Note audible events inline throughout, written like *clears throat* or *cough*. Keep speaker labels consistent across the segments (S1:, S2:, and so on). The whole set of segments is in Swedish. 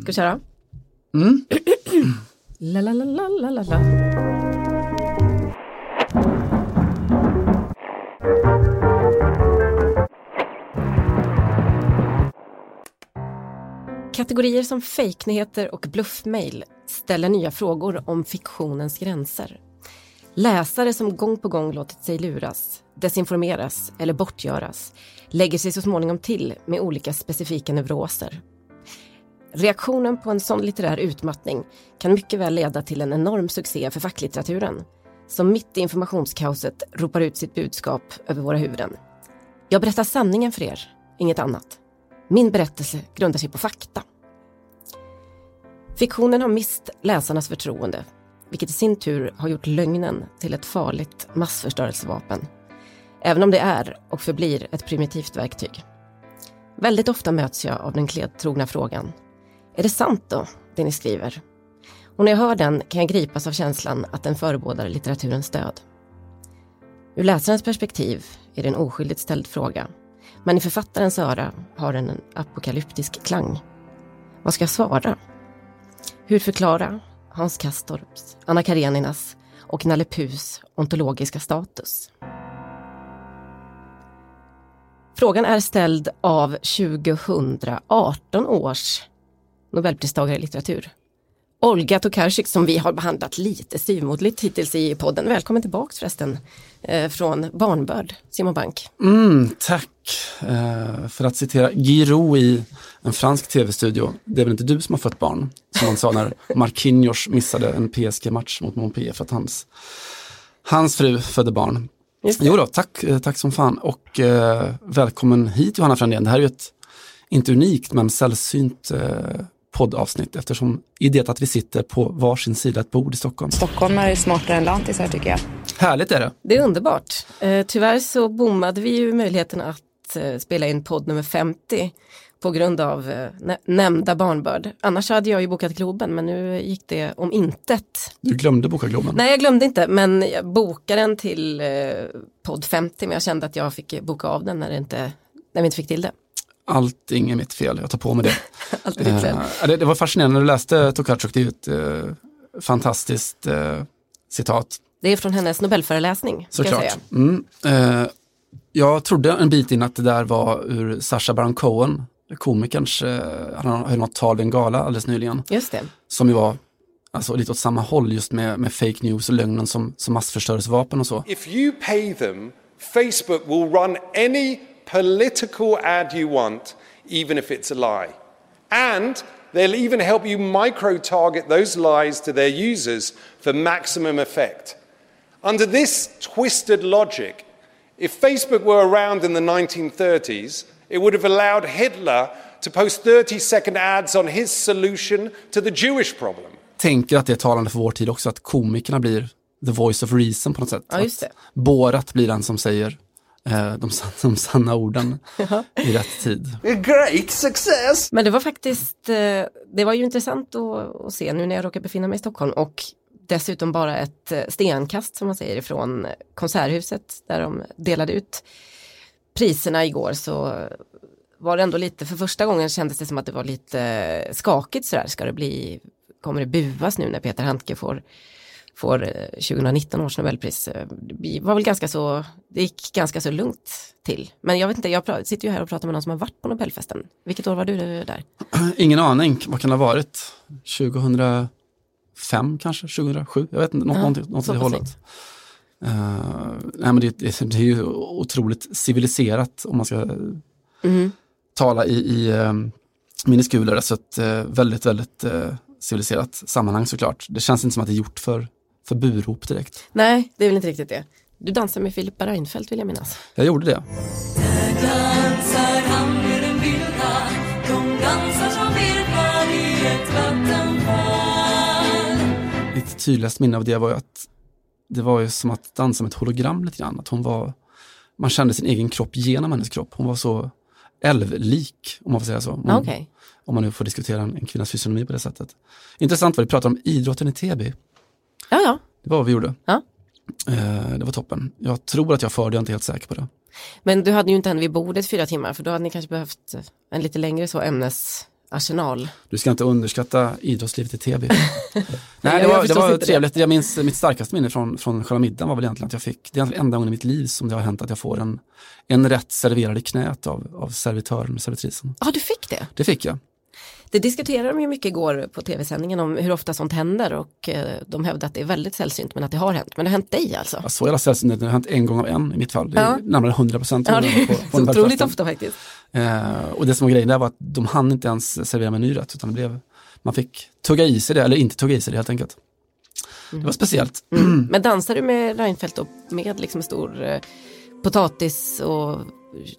S1: Ska vi köra?
S2: Mm.
S1: la, la, la, la, la, la. Kategorier som fejknyheter och bluffmail ställer nya frågor om fiktionens gränser. Läsare som gång på gång låtit sig luras, desinformeras eller bortgöras lägger sig så småningom till med olika specifika neuroser. Reaktionen på en sån litterär utmattning kan mycket väl leda till en enorm succé för facklitteraturen som mitt i informationskaoset ropar ut sitt budskap över våra huvuden. Jag berättar sanningen för er, inget annat. Min berättelse grundar sig på fakta. Fiktionen har mist läsarnas förtroende, vilket i sin tur har gjort lögnen till ett farligt massförstörelsevapen. Även om det är och förblir ett primitivt verktyg. Väldigt ofta möts jag av den kledtrogna frågan. Är det sant då, det ni skriver? Och när jag hör den kan jag gripas av känslan att den förebådar litteraturens död. Ur läsarens perspektiv är det en oskyldigt ställd fråga. Men i författarens öra har den en apokalyptisk klang. Vad ska jag svara? Hur förklara Hans Kastorps, Anna Kareninas och Nalle Puhs ontologiska status? Frågan är ställd av 2018 års Nobelpristagare i litteratur. Olga Tokarczyk som vi har behandlat lite styvmoderligt hittills i podden. Välkommen tillbaks förresten eh, från Barnbörd, Simon Bank.
S2: Mm, tack! Eh, för att citera Giro i en fransk tv-studio. Det är väl inte du som har fött barn? Som han sa när *laughs* Marquinhos missade en PSG-match mot Montpellier för att hans, hans fru födde barn. Jo då, tack, eh, tack som fan och eh, välkommen hit Johanna Frändén. Det här är ju ett, inte unikt men sällsynt eh, poddavsnitt eftersom i det att vi sitter på varsin sida ett bord i Stockholm.
S3: Stockholm är smartare än lantisar tycker jag.
S2: Härligt är det.
S1: Det är underbart. Eh, tyvärr så bommade vi ju möjligheten att eh, spela in podd nummer 50 på grund av eh, nämnda barnbörd. Annars hade jag ju bokat Globen men nu gick det om intet.
S2: Du glömde boka Globen?
S1: Nej jag glömde inte men jag bokade den till eh, podd 50 men jag kände att jag fick boka av den när, det inte, när vi inte fick till det.
S2: Allting är mitt fel, jag tar på mig det. *laughs*
S1: Allt är ditt fel.
S2: Eh, det, det, var fascinerande när du läste Tokarczuk, det är ju ett eh, fantastiskt eh, citat.
S1: Det är från hennes Nobelföreläsning.
S2: Såklart. Mm, eh, jag trodde en bit in att det där var ur Sacha Baron Cohen, komikerns, eh, han höll något tal vid en gala alldeles nyligen.
S1: Just det.
S2: Som ju var alltså, lite åt samma håll just med, med fake news och lögnen som, som massförstörelsevapen och så.
S4: If you pay them, Facebook will run any political ad you want, even if it's a lie. And they'll even help you micro target those lies to their users for maximum effect. Under this twisted logic, if Facebook were around in the 1930s, it would have allowed Hitler to post 30 second ads on his solution to the Jewish problem.
S2: Tänker att det är talande för vår tid också, att komikerna blir the voice of reason på något sätt.
S1: Ja, just det.
S2: Borat blir den som säger de, *laughs* de sanna orden i rätt tid.
S4: Great success!
S1: Men det var faktiskt, eh, det var ju intressant att, att se nu när jag råkar befinna mig i Stockholm och dessutom bara ett eh, stenkast som man säger ifrån Konserthuset där de delade ut priserna igår så var det ändå lite, för första gången kändes det som att det var lite skakigt sådär, ska det bli, kommer det buas nu när Peter Handke får får 2019 eh, års Nobelpris. Eh, det var väl ganska så, det gick ganska så lugnt till. Men jag vet inte, jag sitter ju här och pratar med någon som har varit på Nobelfesten. Vilket år var du där? *clears throat*
S2: Ingen aning, vad kan det ha varit? 2005 kanske, 2007? Jag vet inte, något, ja, något, något det hållet. Uh, nej, men det, det, det, är ju otroligt civiliserat om man ska mm. tala i, i um, minneskulor. Så ett uh, väldigt, väldigt uh, civiliserat sammanhang såklart. Det känns inte som att det är gjort för för burop direkt.
S1: Nej, det är väl inte riktigt det. Du dansade med Filippa Reinfeldt vill jag minnas.
S2: Jag gjorde det. Lite tydligast minne av det var ju att det var ju som att dansa med ett hologram lite grann. Att hon var, man kände sin egen kropp genom hennes kropp. Hon var så älvlik, om man får säga så. Hon,
S1: okay.
S2: Om man nu får diskutera en, en kvinnas fysionomi på det sättet. Intressant vad vi pratar om idrotten i Täby.
S1: Ja, ja.
S2: Det var vad vi gjorde.
S1: Ja.
S2: Eh, det var toppen. Jag tror att jag förde, jag är inte helt säker på det.
S1: Men du hade ju inte henne vid bordet fyra timmar för då hade ni kanske behövt en lite längre så ämnes arsenal.
S2: Du ska inte underskatta idrottslivet i Täby. *laughs* Nej, det var, det var
S1: det.
S2: trevligt. Jag minns mitt starkaste minne från, från själva middagen var väl egentligen att jag fick, det är enda gången i mitt liv som det har hänt att jag får en, en rätt serverad i knät av, av servitören, servitrisen.
S1: Ja, du fick det.
S2: Det fick jag.
S1: Det diskuterade de ju mycket igår på tv-sändningen om hur ofta sånt händer och eh, de hävdade att det är väldigt sällsynt men att det har hänt. Men det har hänt dig alltså?
S2: Ja, så jävla sällsynt, det har hänt en gång av en i mitt fall. Det är
S1: Ja.
S2: närmare 100 procent.
S1: Ja, är så otroligt ofta faktiskt.
S2: Eh, och det som var grejen där var att de hann inte ens servera mig ny rätt utan det blev, man fick tugga i sig det, eller inte tugga i sig det helt enkelt. Det var speciellt.
S1: Mm. Men dansar du med Reinfeldt och med liksom stor eh, potatis och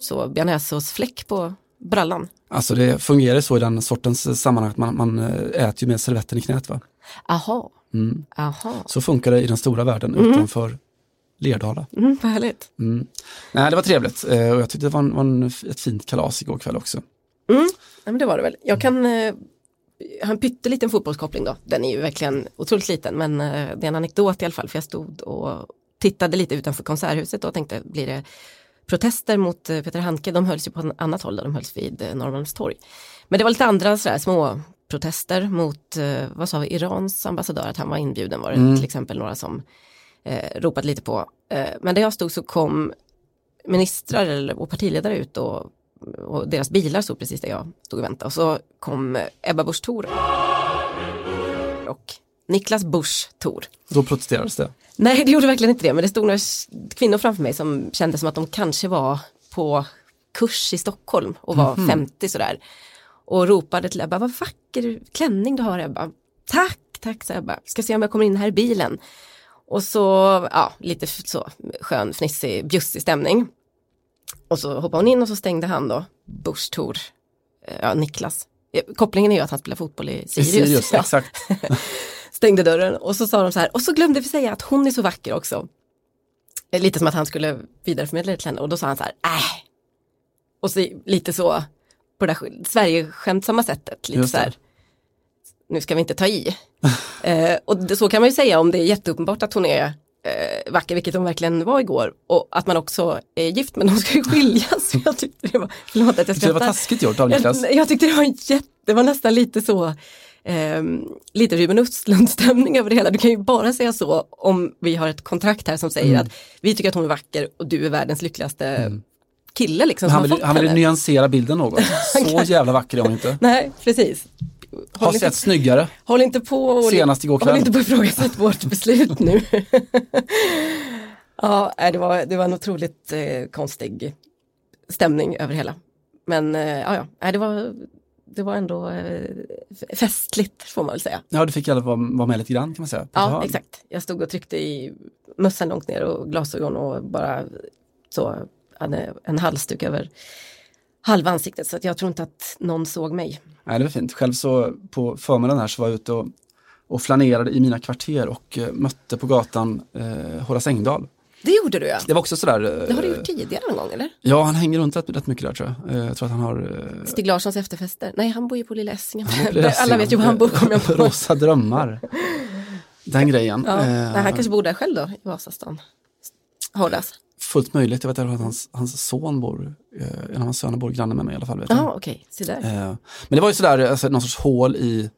S1: så bearnaisesåsfläck på brallan?
S2: Alltså det fungerar så i den sortens sammanhang att man, man eh, äter ju med servetten i knät. Va?
S1: Aha,
S2: Mm.
S1: aha,
S2: Så funkar det i den stora världen utanför Lerdala.
S1: mm, vad härligt.
S2: Mm. Nej, det var trevligt eh, och jag tyckte det var, en, var en, ett fint kalas igår kväll också.
S1: Ja, men det var det väl. Jag kan eh, ha en pytteliten fotbollskoppling då. Den är ju verkligen otroligt liten men eh, det är en anekdot i alla fall för jag stod och tittade lite utanför konserthuset och tänkte blir det protester mot eh, Peter Handke, de hölls ju på annat håll, där de hölls vid eh, Norrmalmstorg. Men det var lite andra sådär små protester mot, eh, vad sa vi, Irans ambassadör, att han var inbjuden var det till exempel några som eh, ropat lite på. Eh, men där jag stod så kom ministrar eller, och partiledare ut och, och deras bilar stod precis där jag stod och väntade. Och så kom Ebba Busch Thor och Niklas Busch Thor.
S2: Då protesterades det.
S1: Nej, det gjorde verkligen inte det, men det stod några kvinnor framför mig som kände som att de kanske var på kurs i Stockholm och var 50 sådär. Och ropade till Ebba, vad vacker klänning du har Ebba. Tack, tack sa Ebba. Ska se om jag kommer in här i bilen. Och så, ja, lite så skön, fnissig, bjussig stämning. Och så hoppade hon in och så stängde han då, Busch Thor, eh, ja, Niklas. Kopplingen är ju att han spelar fotboll i
S2: I
S1: Sirius.
S2: Sirius,
S1: Ja
S2: exakt. *laughs*
S1: stängde dörren och så sa de så här, och så glömde vi säga att hon är så vacker också. Eh, Lite som att han skulle vidareförmedla det till henne och då sa han så här, äh. Och så lite så på det där sk- Sverige-skämtsamma sättet, lite så här, nu ska vi inte ta i. *laughs* eh, och det, så kan man ju säga om det är jätteuppenbart att hon är eh, vacker, vilket hon verkligen var igår. Och att man också är gift, men de ska ju skiljas. *laughs* Jag tyckte det var, förlåt att jag
S2: Det var
S1: skrattar.
S2: taskigt gjort av Niklas.
S1: Jag, jag tyckte det var jätte, det var nästan lite så, ehm, lite Ruben Östlund-stämning över det hela. Du kan ju bara säga så om vi har ett kontrakt här som säger
S2: Mm.
S1: att vi tycker att hon är vacker och du är världens lyckligaste kille liksom.
S2: Han
S1: har fått
S2: han ville nyansera bilden något. *laughs* Så jävla vacker är hon inte.
S1: Nej, precis.
S2: Har
S1: Håll inte,
S2: sett snyggare.
S1: håll inte på och
S2: Senast igår
S1: håll
S2: kväll.
S1: inte på att *laughs* ifrågasätta vårt beslut nu. *laughs* ja, det var, det var en otroligt eh, konstig stämning över hela. Men eh, ja, ja, det var, det var ändå eh, festligt får man väl säga.
S2: Ja, du fick i alla fall vara med lite grann kan man säga.
S1: Ja, exakt. Jag stod och tryckte i mössan långt ner och glasögon och bara så hade en halsduk över halva ansiktet så att jag tror inte att någon såg mig.
S2: Nej, det var fint. Själv så på förmiddagen här så var jag ute och, och flanerade i mina kvarter och eh, mötte på gatan eh, Horace Engdahl.
S1: Det gjorde du ja.
S2: Det var också sådär. Eh,
S1: Det har du gjort tidigare någon gång eller?
S2: Ja, han hänger runt rätt, rätt mycket där tror jag. Eh, jag tror att han har eh,
S1: Stig Larssons efterfester. Nej, han bor ju på Lilla Essingen. Alla vet ju var han bor kommer jag på.
S2: Rosa drömmar. Den grejen.
S1: Ja.
S2: Eh,
S1: Nej, han kanske bor där själv då, i Vasastan. Horace.
S2: Fullt möjligt. Jag vet att hans, hans son bor, eh, en av hans söner bor granne med mig i alla fall. Vet.
S1: Ja, okej. Se där.
S2: Eh, men det var ju sådär, alltså, någon sorts hål i,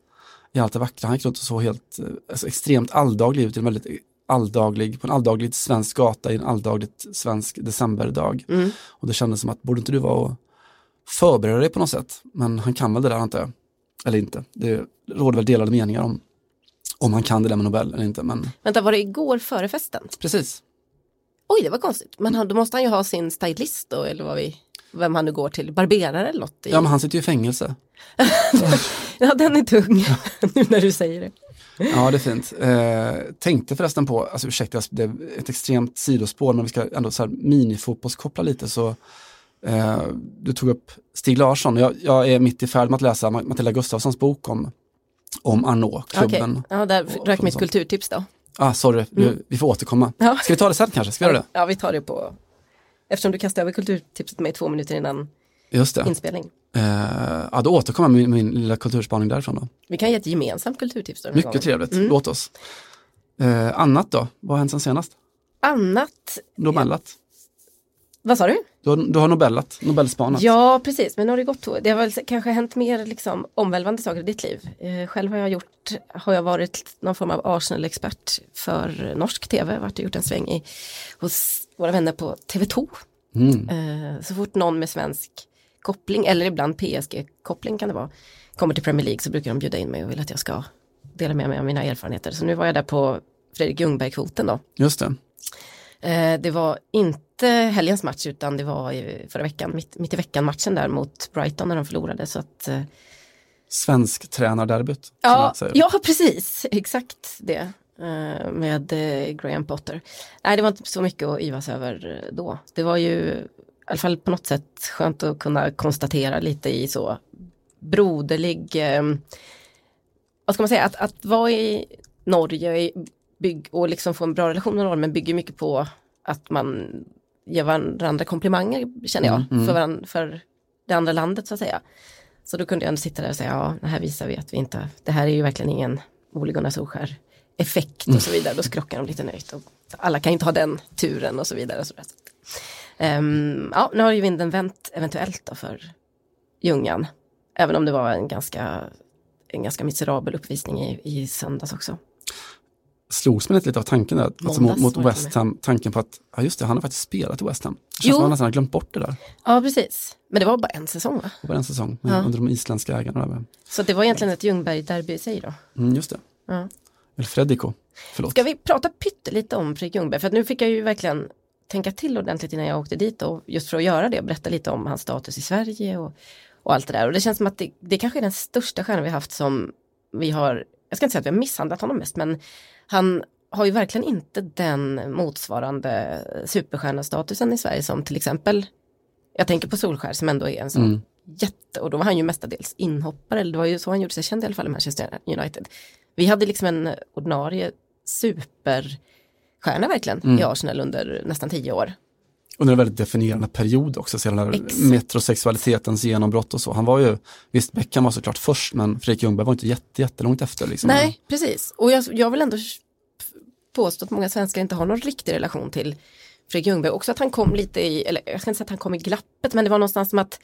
S2: i allt det vackra. Han gick runt och så helt, eh, alltså, extremt alldaglig ut i en väldigt alldaglig, på en alldaglig svensk gata i en alldagligt svensk decemberdag.
S1: Mm.
S2: Och det kändes som att, borde inte du vara och förbereda dig på något sätt? Men han kan väl det där antar jag. Eller inte. Det råder väl delade meningar om om han kan det där med Nobel eller inte. Men
S1: Vänta, var det igår före festen?
S2: precis.
S1: Oj, det var konstigt. Men han, då måste han ju ha sin stylist då, eller vad vi, vem han nu går till. Barberare eller något. I,
S2: Ja men han sitter ju i fängelse. *laughs*
S1: ja, den är tung *laughs* nu när du säger det.
S2: Ja det är fint. Eh, tänkte förresten på, alltså ursäkta det är ett extremt sidospår men vi ska ändå så här minifotbollskoppla lite så eh, du tog upp Stig Larsson, jag, jag är mitt i färd med att läsa Ma- Matilda Gustafssons bok om, om Arnault-klubben.
S1: Okej, ja, där rök mitt kulturtips då.
S2: Ah, sorry, vi, vi får återkomma.
S1: Ja.
S2: Ska vi ta det sen kanske? Ska vi göra det?
S1: Ja, vi tar det på, eftersom du kastade över kulturtipset mig två minuter innan
S2: Just det.
S1: inspelning.
S2: Eh, ja, då återkommer jag med min, min lilla kulturspaning därifrån då.
S1: Vi kan ge ett gemensamt kulturtips då. den här
S2: Mycket
S1: gången.
S2: trevligt, låt oss. Eh, annat då? Vad har hänt sen senast?
S1: Annat,
S2: mällat?
S1: vad sa du?
S2: Du har, du har Nobellat, Nobelspanat.
S1: Ja, precis. Men nu har det gått Det har väl kanske hänt mer liksom, omvälvande saker i ditt liv. Eh, själv har jag gjort, har jag varit någon form av Arsenal-expert för norsk tv. Varit och gjort en sväng i, hos våra vänner på TV2.
S2: Mm.
S1: Eh, så fort någon med svensk koppling, eller ibland PSG-koppling kan det vara, kommer till Premier League så brukar de bjuda in mig och vill att jag ska dela med mig av mina erfarenheter. Så nu var jag där på Fredrik Ljungberg-kvoten då.
S2: Just det.
S1: Eh, det var inte helgens match utan det var i förra veckan, mitt, mitt i veckan matchen där mot Brighton när de förlorade. Så att, eh,
S2: Svensk tränarderbyt.
S1: ja, ja, precis, exakt det. eh, Med Graham Potter. Nej, det var inte så mycket att yvas över då. Det var ju i alla fall på något sätt skönt att kunna konstatera lite i så broderlig, eh, vad ska man säga, att, att vara i Norge i bygg, och liksom få en bra relation med Norge men bygger mycket på att man ger varandra komplimanger känner jag
S2: Mm, mm.
S1: För, varann, för det andra landet så att säga. Så då kunde jag ändå sitta där och säga ja, det här visar vi att vi inte, det här är ju verkligen ingen Ole Gunnar Solskär effekt och så vidare. Då skrockar de lite nöjt. Och alla kan inte ha den turen och så vidare. Och så Ehm, ja, nu har ju vinden vänt eventuellt då för Ljungan. Även om det var en ganska, en ganska miserabel uppvisning i, i söndags också.
S2: Slogs man lite av tanken där, alltså mot, mot West Ham, tanken på att, ja just det, han har faktiskt spelat i West Ham. Det känns
S1: Jo.
S2: som han nästan har glömt bort det där.
S1: Ja, precis. Men det var bara en säsong va?
S2: Det var en säsong,
S1: Ja.
S2: under de isländska ägarna. Där.
S1: Så det var egentligen ett Ljungberg-derby i sig då.
S2: Mm, just det.
S1: Ja.
S2: Eller Fredrico, förlåt.
S1: Ska vi prata pyttelite om Fredrik Ljungberg? För att nu fick jag ju verkligen tänka till ordentligt innan jag åkte dit och just för att göra det, berätta lite om hans status i Sverige och, och allt det där. Och det känns som att det, det kanske är den största stjärnan vi haft som vi har, jag ska inte säga att vi har misshandlat honom mest, men han har ju verkligen inte den motsvarande superstjärnestatusen i Sverige som till exempel, jag tänker på Solskär som ändå är en sån
S2: Mm.
S1: jätte, och då var han ju mestadels inhoppare, eller det var ju så han gjorde sig känd i alla fall i Manchester United. Vi hade liksom en ordinarie superstjärna verkligen
S2: Mm.
S1: i Arsenal under nästan tio år.
S2: Under en väldigt definierande period också, så hela den metrosexualitetens genombrott och så. Han var ju, visst Beckham var såklart först, men Fredrik Ljungberg var inte jätte, jättelångt efter. Liksom.
S1: Nej, precis. Och jag, jag vill ändå påstå att många svenskar inte har någon riktig relation till Fredrik Ljungberg. Också att han kom lite i, eller jag ska inte säga att han kom i glappet, men det var någonstans som att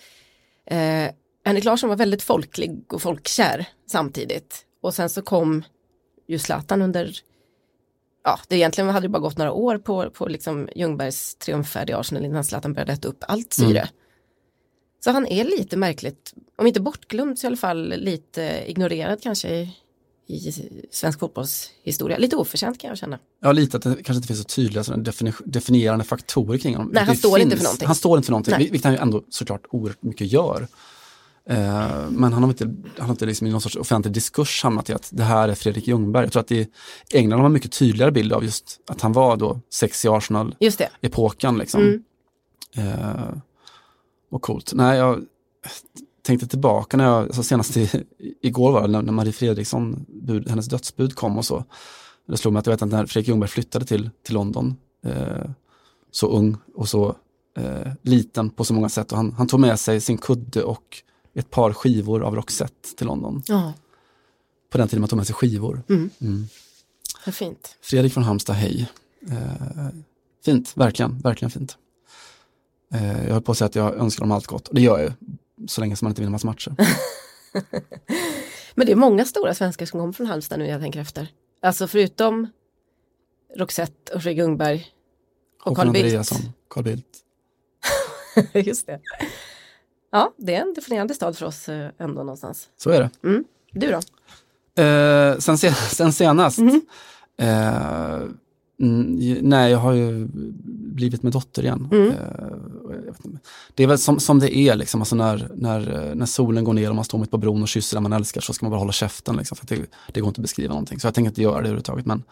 S1: eh, Henrik Larsson var väldigt folklig och folkkär samtidigt. Och sen så kom ju Zlatan under, ja, det egentligen hade det bara gått några år på, på liksom Ljungbergs triumfärd i Arsenal innan Zlatan började äta upp allt syre. Så han är lite märkligt, om inte bortglömd så i alla fall lite ignorerad kanske i, i svensk fotbollshistoria. Lite oförtjänt kan jag känna.
S2: Ja, lite att det kanske inte finns så tydliga defini- definierande faktorer kring honom.
S1: Nej, han står inte för någonting.
S2: Han står inte för någonting,
S1: Nej.
S2: vilket han ju ändå såklart oerhört mycket gör. Eh, men han har inte, han har inte liksom i någon sorts offentlig diskurs hamnat i att det här är Fredrik Ljungberg. Jag tror att i England har man mycket tydligare bild av just att han var då sex i Arsenal
S1: Just det.
S2: epoken liksom.
S1: Mm.
S2: Eh, och coolt. Nej, jag tänkte tillbaka när jag, alltså senast i, igår var det, när när Marie Fredriksson, bud, hennes dödsbud kom och så. Det slog mig att jag vet att när Fredrik Ljungberg flyttade till, till London, eh, så ung och så eh, liten på så många sätt. Och han, han tog med sig sin kudde och ett par skivor av Roxette till London.
S1: Ja,
S2: På den tiden man tog med sig skivor.
S1: Mm.
S2: Mm.
S1: det är fint.
S2: Fredrik från Halmstad, hej. Eh, fint, verkligen, verkligen fint. Eh, jag höll på att säga att jag önskar dem allt gott, och det gör jag ju, så länge som man inte vinner massa matcher. *laughs*
S1: Men det är många stora svenskar som kommer från Halmstad nu jag tänker efter. Alltså förutom Roxette och Fredrik Ljungberg och
S2: Håkan
S1: Carl Bildt.
S2: Andreasson, Carl Bildt.
S1: Just det. Ja, det är en definierande stad för oss eh, ändå någonstans.
S2: Så är det.
S1: Du då?
S2: Eh, sen, sen, *laughs* sen senast, eh, mm, j- nej jag har ju blivit med dotter igen.
S1: Mm.
S2: Eh, det är väl som, som det är, liksom, alltså när, när, eh, när solen går ner och man står mitt på bron och kysser den man älskar så ska man bara hålla käften. Liksom, för det, det går inte att beskriva någonting. Så jag tänker inte göra det överhuvudtaget. Men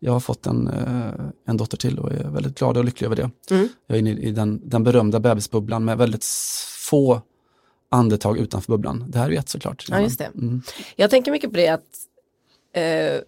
S2: jag har fått en, eh, en dotter till och är väldigt glad och lycklig över det.
S1: Mm.
S2: Jag är inne i den, den berömda bebisbubblan med väldigt få andetag utanför bubblan. Det här vet såklart.
S1: Ja, just det.
S2: Mm.
S1: Jag tänker mycket på det att eh,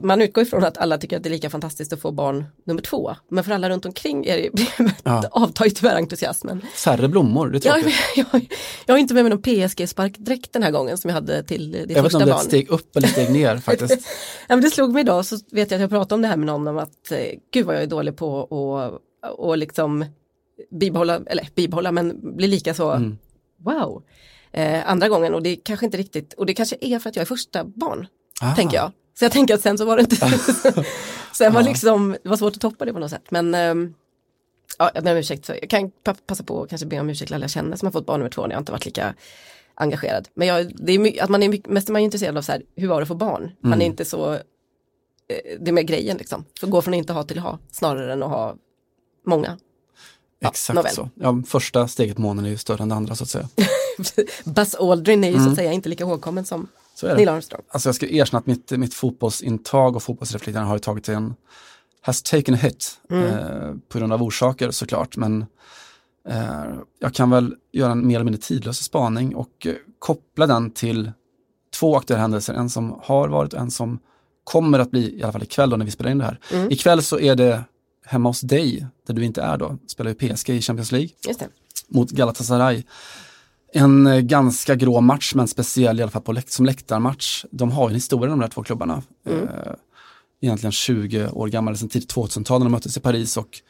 S1: man utgår ifrån att alla tycker att det är lika fantastiskt att få barn nummer två. Men för alla runt omkring är det, *laughs*
S2: Ja.
S1: avtar ju tyvärr entusiasmen.
S2: Färre blommor, det är
S1: Jag,
S2: tråkigt.
S1: jag, jag har inte med mig någon PSG-sparkdräkt den här gången som jag hade till det
S2: Jag vet inte
S1: första
S2: om det är ett
S1: barn.
S2: steg upp eller ett steg ner *laughs* faktiskt.
S1: Ja, men det slog mig idag så vet jag att jag pratade om det här med någon om att eh, gud vad jag är dålig på att och liksom bibehålla, eller bibehålla, men bli lika så
S2: Mm.
S1: wow. Eh, andra gången och det kanske inte riktigt, och det kanske är för att jag är första barn,
S2: Ah.
S1: tänker jag. Så jag tänker att sen så var det inte, *laughs* sen var liksom, det var svårt att toppa det på något sätt. Men ehm, ja, jag ber om ursäkt, för, jag kan pa- passa på att kanske be om ursäkt till alla jag känner som har fått barn nummer två när jag inte varit lika engagerad. Men jag, det är mycket, att man är mycket, mest är man intresserad av så här, hur var det att få barn? Man
S2: Mm.
S1: är inte så, eh, det är mer grejen liksom. För gå från inte ha till ha, snarare än att ha många. Ja,
S2: Exakt
S1: nåväl.
S2: så. Ja, första steget på månen är ju större än det andra så att säga. *laughs*
S1: Buzz Aldrin är ju så
S2: Mm.
S1: att säga inte lika ihågkommen som
S2: Så
S1: Neil. Armstrong.
S2: Alltså jag ska erkänna att mitt, mitt fotbollsintag och fotbollsreflekterande har tagit en, has taken a hit eh, på grund av orsaker såklart. Men eh, jag kan väl göra en mer eller mindre tidlös spaning och eh, koppla den till två aktuella händelser. En som har varit och en som kommer att bli, i alla fall ikväll då när vi spelar in det här.
S1: Mm.
S2: Ikväll så är det hemma hos dig, där du inte är då, spelar ju PSG i Champions League mot Galatasaray. En eh, ganska grå match men speciell i alla fall på som läktarmatch. De har ju en historia de där två klubbarna.
S1: Mm.
S2: Eh, egentligen 20 år gammal, sen tidigt 2000-tal när de möttes i Paris och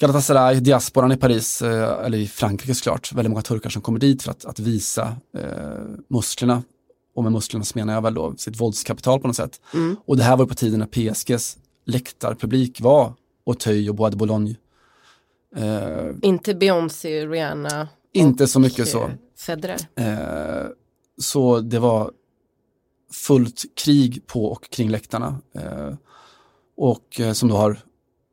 S2: Galatasaray, diasporan i Paris, eh, eller i Frankrike såklart, väldigt många turkar som kommer dit för att, att visa eh, musklerna. Och med musklerna så menar jag väl då sitt våldskapital på något sätt.
S1: Mm.
S2: Och det här var på tiden när PSGs läktarpublik var Auteuil och Bois de Boulogne. Eh,
S1: Inte Beyoncé, Rihanna.
S2: inte så mycket så.
S1: eh, Federer.
S2: Eh, så det var fullt krig på och kring läktarna. Eh, och eh, som då har,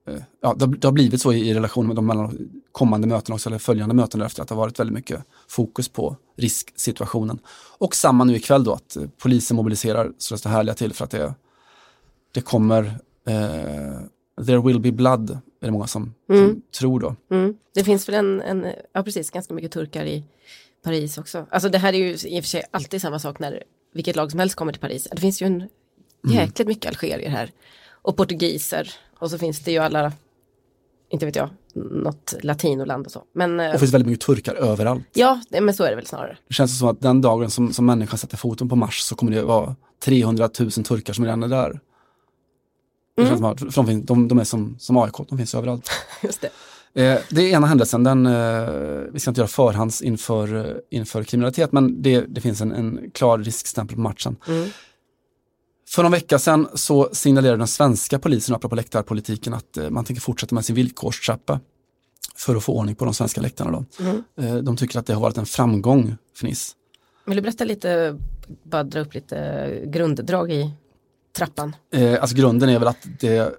S2: eh, ja, det, det har blivit så i, i relation med de kommande möten också, eller följande möten därefter, att det har varit väldigt mycket fokus på risksituationen. Och samma nu ikväll då, att polisen mobiliserar så det står härliga till för att det, det kommer, eh, there will be blood, är det många som,
S1: Mm.
S2: som tror då.
S1: Mm. Det finns väl en, en, ja precis, ganska mycket turkar i Paris också. Alltså det här är ju i och för sig alltid samma sak när vilket lag som helst kommer till Paris. Det finns ju en jäkligt mycket algerier här. Och portugiser. Och så finns det ju alla, inte vet jag, något latinoland och så. Men eh,
S2: Och det finns väldigt mycket turkar överallt.
S1: ja, men så är det väl snarare.
S2: Det känns som att den dagen som, som människan sätter foten på Mars så kommer det vara 300 000 turkar som redan är där. Det
S1: Mm.
S2: känns som att, för de, finns- de, de är som, som AIK, de finns överallt. *laughs*
S1: Just det.
S2: Eh, det är ena händelsen, den, eh, vi ska inte göra förhands inför, eh, inför kriminalitet, men det, det finns en, en klar riskstämpel på matchen.
S1: Mm.
S2: För någon vecka sedan så signalerade den svenska polisen, apropå läktarpolitiken, att eh, man tänker fortsätta med sin villkorstrappa för att få ordning på de svenska läktarna. Då.
S1: Mm.
S2: Eh, de tycker att det har varit en framgång för NIS.
S1: Vill du berätta lite, bara dra upp lite grunddrag i trappan?
S2: Eh, alltså grunden är väl att det,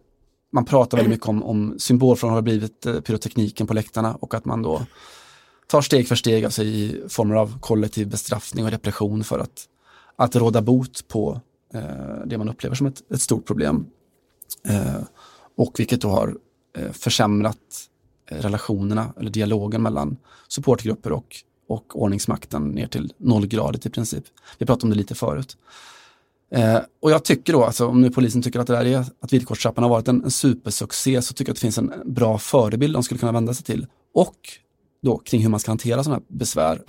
S2: man pratar väldigt mycket om, om symbolfrågan har blivit eh, pyrotekniken på läktarna och att man då tar steg för steg alltså i former av kollektiv bestraffning och repression för att, att råda bot på eh, det man upplever som ett, ett stort problem. Eh, och vilket då har eh, försämrat eh, relationerna eller dialogen mellan supportgrupper och, och ordningsmakten ner till nollgradigt i princip. Vi pratade om det lite förut. Eh, och jag tycker då, alltså, om nu polisen tycker att det där är, att villkorstrappan har varit en, en supersuccé, så tycker jag att det finns en bra förebild de skulle kunna vända sig till. Och då kring hur man ska hantera sådana här besvär.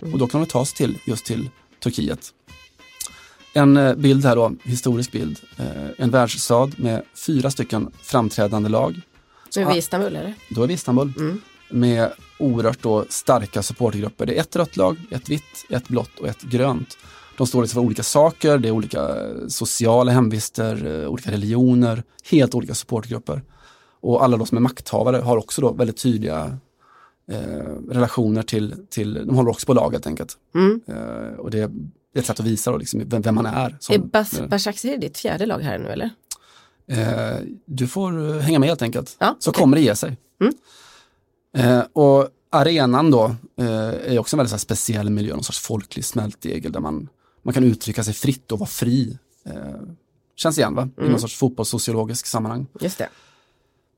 S2: Och då kan de ta sig till, just till Turkiet. En eh, bild här då, historisk bild. Eh, en världsstad med fyra stycken framträdande lag.
S1: Nu är vi i Istanbul, eller?
S2: Då är vi i Istanbul.
S1: Mm.
S2: Med oerhört då starka supportergrupper. Det är ett rött lag, ett vitt, ett blått och ett grönt. De står liksom för olika saker, det är olika sociala hemvister, eh, olika religioner, helt olika supportergrupper. Och alla de som är makthavare har också då väldigt tydliga eh, relationer till, till, de håller också på lag helt enkelt.
S1: Mm.
S2: Eh, och det är ett sätt att visa då liksom vem, vem man är. Som,
S1: Är Bas Başakşehir ditt fjärde lag här nu, eller?
S2: Eh, du får eh, hänga med helt enkelt.
S1: Ja,
S2: så
S1: okej.
S2: kommer det ge sig.
S1: Mm.
S2: Eh, och arenan då eh, är också en väldigt speciell miljö, någon sorts folklig smältdegel där man, man kan uttrycka sig fritt och vara fri. Eh, känns igen va? I
S1: Mm.
S2: någon sorts fotbollssociologisk sammanhang.
S1: Just det.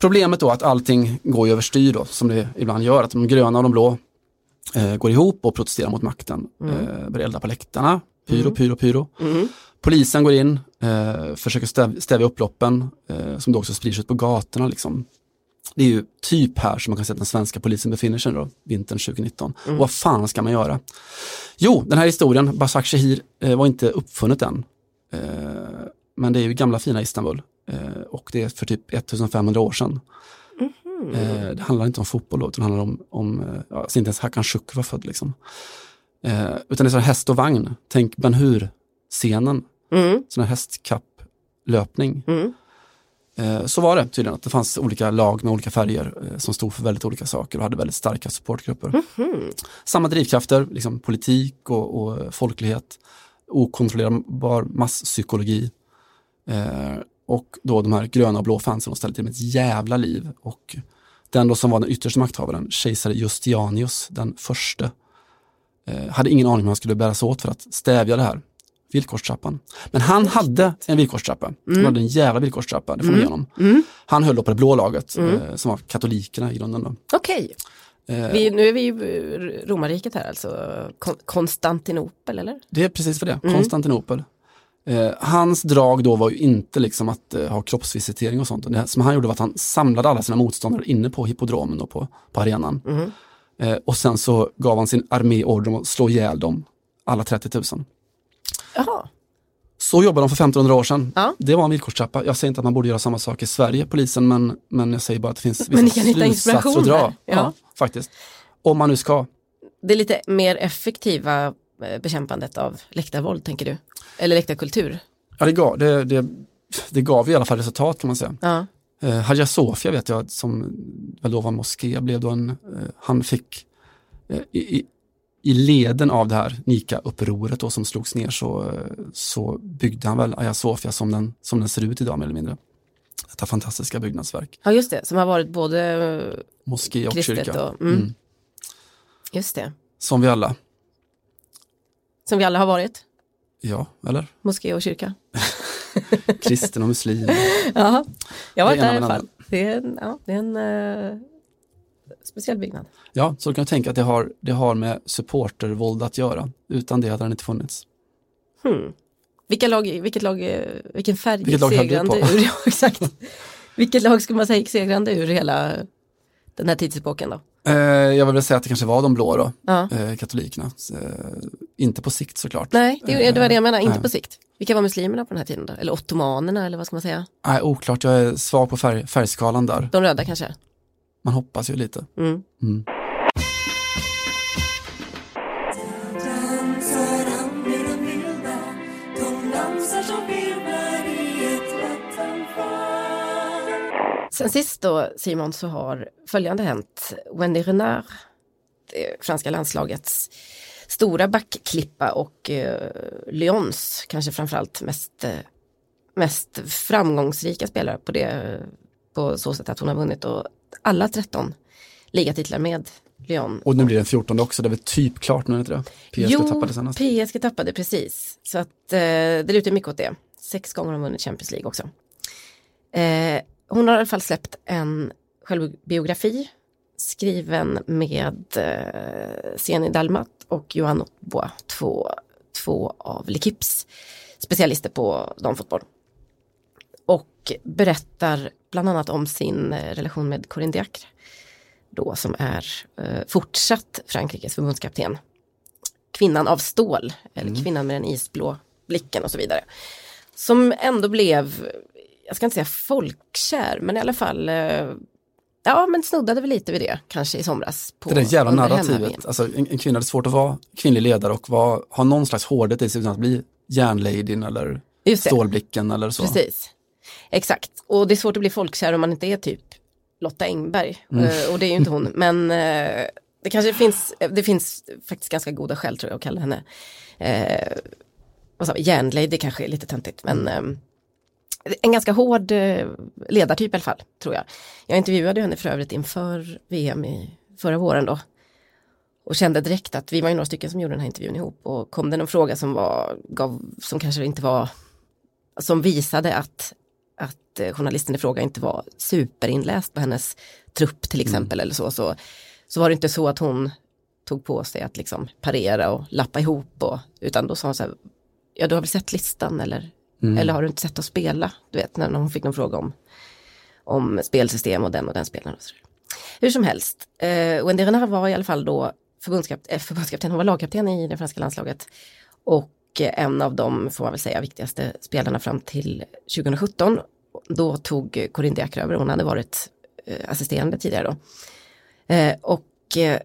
S2: Problemet då att allting går överstyr då, som det ibland gör, att de gröna och de blå eh, går ihop och protesterar mot makten. Eh, börjar elda på läktarna, pyro, pyro, pyro.
S1: Mm.
S2: Polisen går in, eh, försöker stäv, stävja upploppen eh, som då också sprids ut på gatorna. Liksom. Det är ju typ här som man kan säga att den svenska polisen befinner sig då, vintern 2019. Och vad fan ska man göra? Jo, den här historien, Basak Shehir, eh, var inte uppfunnet än. Eh, men det är ju gamla fina Istanbul. Eh, och det är för typ 1500 år sedan. Eh, det handlar inte om fotboll då, utan det handlar om, om eh, ja, alltså inte ens Hakan Şükür var född liksom. Eh, utan det är så här häst och vagn, tänk Ben Hur-scenen,
S1: Mm.
S2: sån här hästkapplöpning.
S1: Mm.
S2: Eh, så var det tydligen, att det fanns olika lag med olika färger eh, som stod för väldigt olika saker och hade väldigt starka supportgrupper. Samma drivkrafter, liksom politik och, och folklighet, okontrollerbar masspsykologi eh, och då de här gröna och blå fansen som ställde till med ett jävla liv. Och den då som var den yttersta makthavaren, kejsare Justinianus, den första, eh, hade ingen aning om hur han skulle bära sig åt för att stävja det här. Villkorstrappan. Men han hade en villkorstrappa. Han hade en jävla villkorstrappa, det får man ge honom. Han höll då på det blå laget, eh, som var katolikerna i grunden.
S1: Okej,
S2: Eh,
S1: vi, nu är vi i romarriket här alltså. Kon- Konstantinopel eller?
S2: Det är precis för det, Konstantinopel. Eh, hans drag då var ju inte liksom att eh, ha kroppsvisitering och sånt. Det som han gjorde var att han samlade alla sina motståndare inne på hippodromen och på, på arenan. Eh, och sen så gav han sin armé order om att slå ihjäl dem, alla 30 000.
S1: Jaha,
S2: Så jobbade de för 1500 år sedan.
S1: Ja.
S2: Det var en villkorstrappa. Jag säger inte att man borde göra samma sak i Sverige, polisen, men, men jag säger bara att det finns *laughs* vissa slutsatser att dra.
S1: Ja.
S2: Ja. faktiskt. Om man nu ska.
S1: det är lite mer effektiva eh, bekämpandet av läktarvåld tänker du? Eller läktarkultur?
S2: Ja, det gav, det, det, det gav i alla fall resultat kan man säga.
S1: Ja.
S2: Eh, Hagia Sofia vet jag som väl då var moské, blev då en, eh, han fick eh, i, i, leden av det här Nika-upproret som slogs ner så, så byggde han väl Hagia Sofia som den, som den ser ut idag mer eller mindre. Detta fantastiska byggnadsverk.
S1: ja, just det, som har varit både eh,
S2: Moské och kyrka.
S1: och... Mm.
S2: Mm.
S1: Just det,
S2: Som vi alla.
S1: som vi alla har varit.
S2: Ja, eller?
S1: Moské och kyrka. *laughs*
S2: Kristen och muslim. *laughs*
S1: Ja, jag var
S2: Det är
S1: där i alla fall. Det är en, ja, det är en eh, speciell byggnad.
S2: Ja, så du kan tänka att det har, det har med supportervåld att göra. Utan det hade den inte funnits.
S1: Hmm. Vilka lag, vilket lag, vilken färg
S2: Vilket
S1: gick
S2: lag
S1: segrande ur? *laughs* Ja, exakt. Vilket lag skulle man säga gick segrande ur hela den här tidsepoken då?
S2: Eh, jag vill väl säga att det kanske var de blå då,
S1: Ja.
S2: eh, katolikerna. Så, eh, inte på sikt såklart.
S1: Nej, det, det var det jag menar, inte på sikt. Vilka var muslimerna på den här tiden då? Eller ottomanerna eller vad ska man säga?
S2: Nej, oklart, jag är svag på färg, färgskalan där.
S1: De röda kanske?
S2: Man hoppas ju lite.
S1: Mm.
S2: Mm.
S1: Sen sist då Simon så har följande hänt. Wendy Renard, det franska landslagets stora backklippa och eh, Lyons kanske framförallt mest, eh, mest framgångsrika spelare på det på så sätt att hon har vunnit och alla 13 ligatitlar med Lyon.
S2: Och nu blir det en 14 också, det är väl typ klart nu, inte det? PSG
S1: jo,
S2: tappade senast.
S1: PSG tappade precis. Så att eh, det lutar mycket åt det. Sex gånger har hon vunnit Champions League också. Eh, hon har i alla fall släppt en självbiografi skriven med eh, Sieni Dalmat och Johan Bois, två, två av L'Equipes specialister på damfotboll. Och berättar bland annat om sin eh, relation med Corinne Diacre då som är eh, fortsatt Frankrikes förbundskapten. Kvinnan av stål, eller kvinnan med den isblå blicken och så vidare. Som ändå blev, jag ska inte säga folkkär, men i alla fall, eh, ja men snuddade väl lite vid det kanske i somras. På,
S2: Det där jävla narrativet, alltså en, en kvinna, det är svårt att vara kvinnlig ledare och vara, ha någon slags hårdhet i sig utan att bli järnladyn eller
S1: Just det.
S2: stålblicken eller så.
S1: Precis. Exakt. Och det är svårt att bli folkkär om man inte är typ Lotta Engberg.
S2: Mm.
S1: Eh, Och det är ju inte hon. *laughs* Men eh, det kanske finns, det finns faktiskt ganska goda skäl tror jag att kalla henne. Eh, vad sa vi, järnlady det kanske är lite töntigt. Men eh, en ganska hård eh, ledartyp i alla fall, tror jag. Jag intervjuade henne för övrigt inför VM i förra våren då. Och kände direkt att vi var ju några stycken som gjorde den här intervjun ihop. Och kom det någon fråga som var, gav, som kanske inte var som visade att, att eh, journalisten i fråga inte var superinläst på hennes trupp till exempel eller så, så, så var det inte så att hon tog på sig att liksom parera och lappa ihop och, utan då sa hon så här, ja du har väl sett listan eller, eller har du inte sett oss spela? Du vet när hon fick någon fråga om, om spelsystem och den och den spelaren. Och så. Hur som helst, eh, Wendy Renard var i alla fall då förbundskapt, eh, förbundskapten, hon var lagkapten i det franska landslaget. Och en av de, får man väl säga, viktigaste spelarna fram till 2017. Då tog Corinne Diacre över, hon hade varit eh, assisterande tidigare då. Eh, och eh,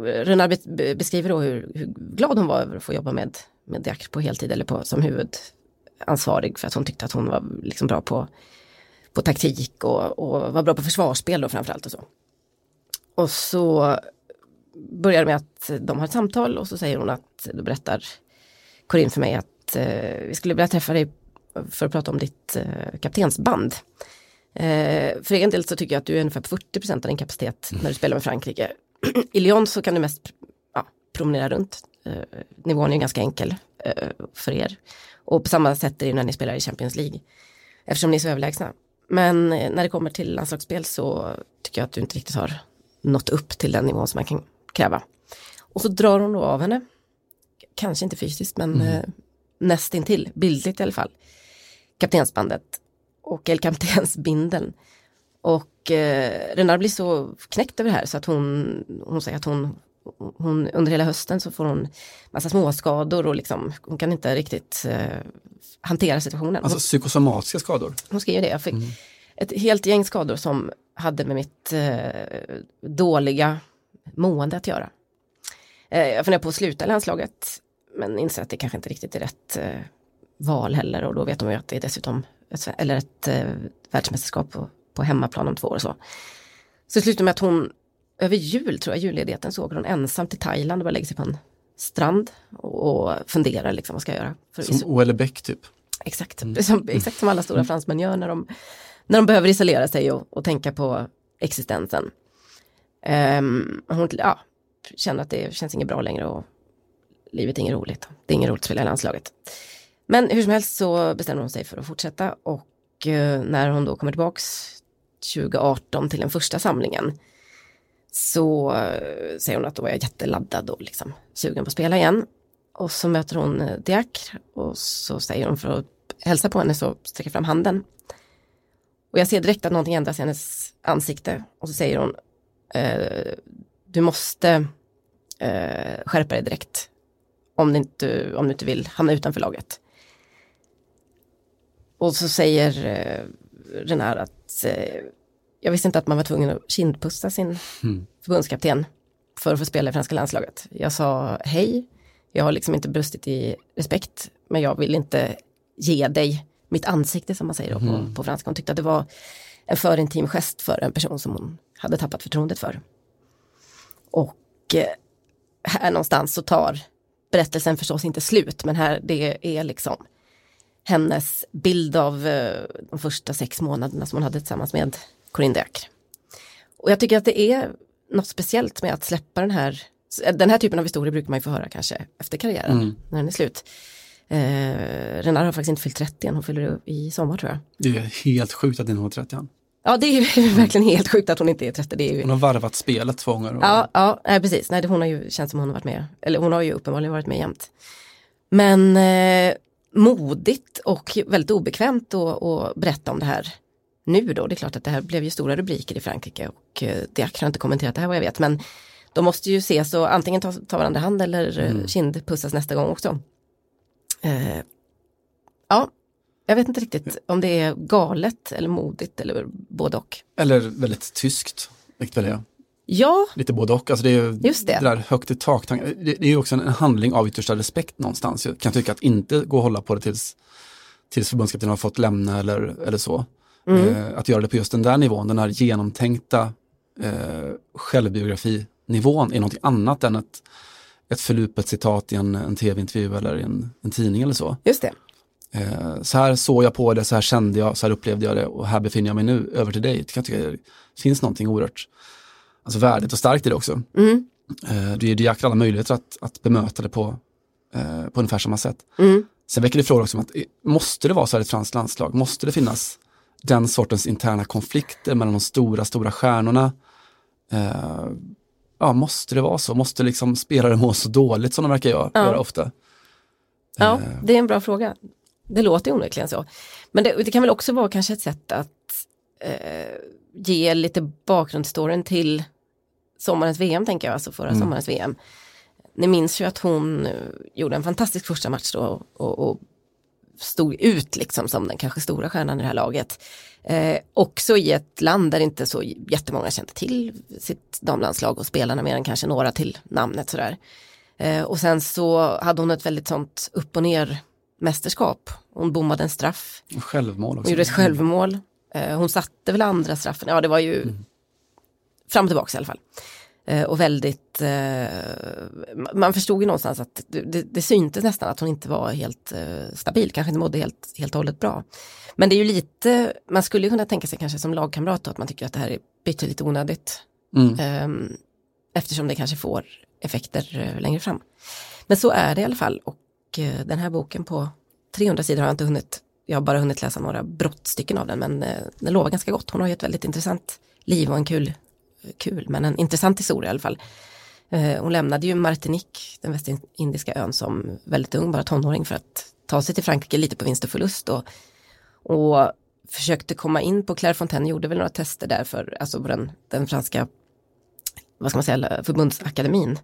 S1: Renard beskriver då hur, hur glad hon var över att få jobba med, med Diak på heltid eller på, som huvudansvarig för att hon tyckte att hon var liksom bra på, på taktik och, och var bra på försvarsspel då framförallt och så. Och så börjar med att de har ett samtal och så säger hon att, då berättar Corinne för mig att eh, vi skulle vilja träffa dig för att prata om ditt eh, kaptensband. Eh, för egen del så tycker jag att du är ungefär 40 procent av din kapacitet när du spelar med Frankrike. *clears throat* I Lyon så kan du mest ja, promenera runt. Eh, nivån är ganska enkel eh, för er. Och på samma sätt är det när ni spelar i Champions League. Eftersom ni är så överlägsna. Men eh, när det kommer till landslagsspel så tycker jag att du inte riktigt har nått upp till den nivån som man kan kräva. Och så drar hon då av henne. Kanske inte fysiskt men mm. nästintill, bildligt i alla fall. Kaptensbandet och kaptensbindeln. Och eh, Renard blir så knäckt över det här så att hon, hon säger att hon, hon under hela hösten så får hon massa småskador och liksom, hon kan inte riktigt eh, hantera situationen.
S2: Alltså psykosomatiska skador?
S1: Hon skriver det, jag fick mm. ett helt gäng skador som hade med mitt eh, dåliga mående att göra. Eh, jag funderar på att sluta landslaget men inser att det kanske inte riktigt är rätt eh, val heller och då vet de ju att det är dessutom ett, eller ett eh, världsmästerskap på, på hemmaplan om två år och så. Så slutar med att hon över jul, tror jag, julledigheten så åker hon ensam till Thailand och bara lägger sig på en strand och, och funderar liksom vad ska jag göra.
S2: För som Oelle Bäck typ?
S1: Exakt, mm. som, exakt som alla stora mm. fransmän gör när de, när de behöver isolera sig och, och tänka på existensen. Um, hon ja, känner att det känns inget bra längre och livet är inget roligt. Det är inget roligt att spela i landslaget. Men hur som helst så bestämmer hon sig för att fortsätta och uh, när hon då kommer tillbaks 2018 till den första samlingen så uh, säger hon att då var jag jätteladdad och liksom sugen på att spela igen. Och så möter hon eh, uh, Diak och så säger hon för att hälsa på henne så sträcker fram handen. Och jag ser direkt att någonting ändras i hennes ansikte och så säger hon eh, du måste eh, skärpa dig direkt om du, inte, om du inte vill hamna utanför laget. Och så säger eh, Renard att eh, jag visste inte att man var tvungen att kindpussa sin mm. förbundskapten för att få spela i franska landslaget. Jag sa hej, jag har liksom inte brustit i respekt, men jag vill inte ge dig mitt ansikte som man säger då, mm. på, på franska. Hon tyckte att det var en för intim gest för en person som hon hade tappat förtroendet för. Och eh, här någonstans så tar berättelsen förstås inte slut, men här det är liksom hennes bild av eh, de första sex månaderna som hon hade tillsammans med Corinne Dök. Och jag tycker att det är något speciellt med att släppa den här, den här typen av historier brukar man ju få höra kanske efter karriären, mm. när den är slut. Eh, Renard har faktiskt inte fyllt 30 än, hon fyller i sommar tror jag.
S2: Det är helt sjukt att hon har 30 än.
S1: Ja det är *laughs* verkligen helt sjukt att hon inte är 30. Det är ju...
S2: Hon har varvat spelet två gånger. Och...
S1: Ja, ja nej, precis. Nej, hon har ju känts som hon har varit med, eller hon har ju uppenbarligen varit med jämt. Men eh, modigt och väldigt obekvämt att berätta om det här nu då. Det är klart att det här blev ju stora rubriker i Frankrike och eh, Diak har inte kommenterat det här vad jag vet men de måste ju ses och antingen ta, ta varandra hand eller eh, mm. kindpussas nästa gång också. Eh, ja, jag vet inte riktigt om det är galet eller modigt eller både och.
S2: Eller väldigt tyskt, vilket väl är.
S1: Ja.
S2: Lite både och. Alltså det är ju
S1: Just det.
S2: det där högt i tak. Det, det är ju också en handling av yttersta respekt någonstans. Jag kan tycka att inte gå och hålla på det tills, tills förbundskaptenen har fått lämna eller, eller så. Mm. Eh, att göra det på just den där nivån, den här genomtänkta eh, självbiografinivån är någonting annat än ett, ett förlupet citat i en, en tv-intervju eller i en, en tidning eller så.
S1: Just det.
S2: Eh, så här såg jag på det, så här kände jag, så här upplevde jag det och här befinner jag mig nu, över till dig. Det kan jag tycka det finns någonting oerhört alltså värdigt och starkt i det också.
S1: Mm.
S2: Eh, det ger alla möjligheter att, att bemöta det på, eh, på ungefär samma sätt.
S1: Mm.
S2: Sen väcker det frågor också om att måste det vara så här i ett franskt landslag? Måste det finnas den sortens interna konflikter mellan de stora, stora stjärnorna? Eh, ja, måste det vara så? Måste liksom spelare må så dåligt som de verkar göra, ja. göra ofta?
S1: Ja, eh. det är en bra fråga. Det låter onekligen så. Men det, det, kan väl också vara kanske ett sätt att eh, ge lite bakgrundsstoryn till sommarens VM tänker jag, alltså förra mm. sommarens VM. Ni minns ju att hon eh, gjorde en fantastisk första match då och, och stod ut liksom som den kanske stora stjärnan i det här laget. Eh, också i ett land där inte så jättemånga kände till sitt damlandslag och spelarna mer än kanske några till namnet sådär. Eh, och sen så hade hon ett väldigt sånt upp och ner mästerskap. Hon bommade en straff,
S2: Självmål
S1: hon
S2: också.
S1: gjorde ett självmål. Eh, hon satte väl andra straffen, ja det var ju fram och tillbaka i alla fall. Eh, och väldigt, eh, man förstod ju någonstans att det, det, syntes nästan att hon inte var helt stabil, kanske inte mådde helt, helt och hållet bra. Men det är ju lite, man skulle kunna tänka sig kanske som lagkamrat då, att man tycker att det här är pyttelite onödigt.
S2: Mm.
S1: Ehm, eftersom det kanske får effekter längre fram. Men så är det i alla fall och Eh, den här boken på 300 sidor har jag inte hunnit, jag har bara hunnit läsa några brottstycken av den men eh, den lovar ganska gott. Hon har ju ett väldigt intressant liv och en kul, kul men en intressant historia i alla fall. Eh, hon lämnade ju Martinique, den västindiska ön som väldigt ung, bara tonåring för att ta sig till Frankrike lite på vinst och förlust och, och försökte komma in på Claire Fontaine, gjorde väl några tester där för, alltså på den, den franska vad ska man säga, förbundsakademin.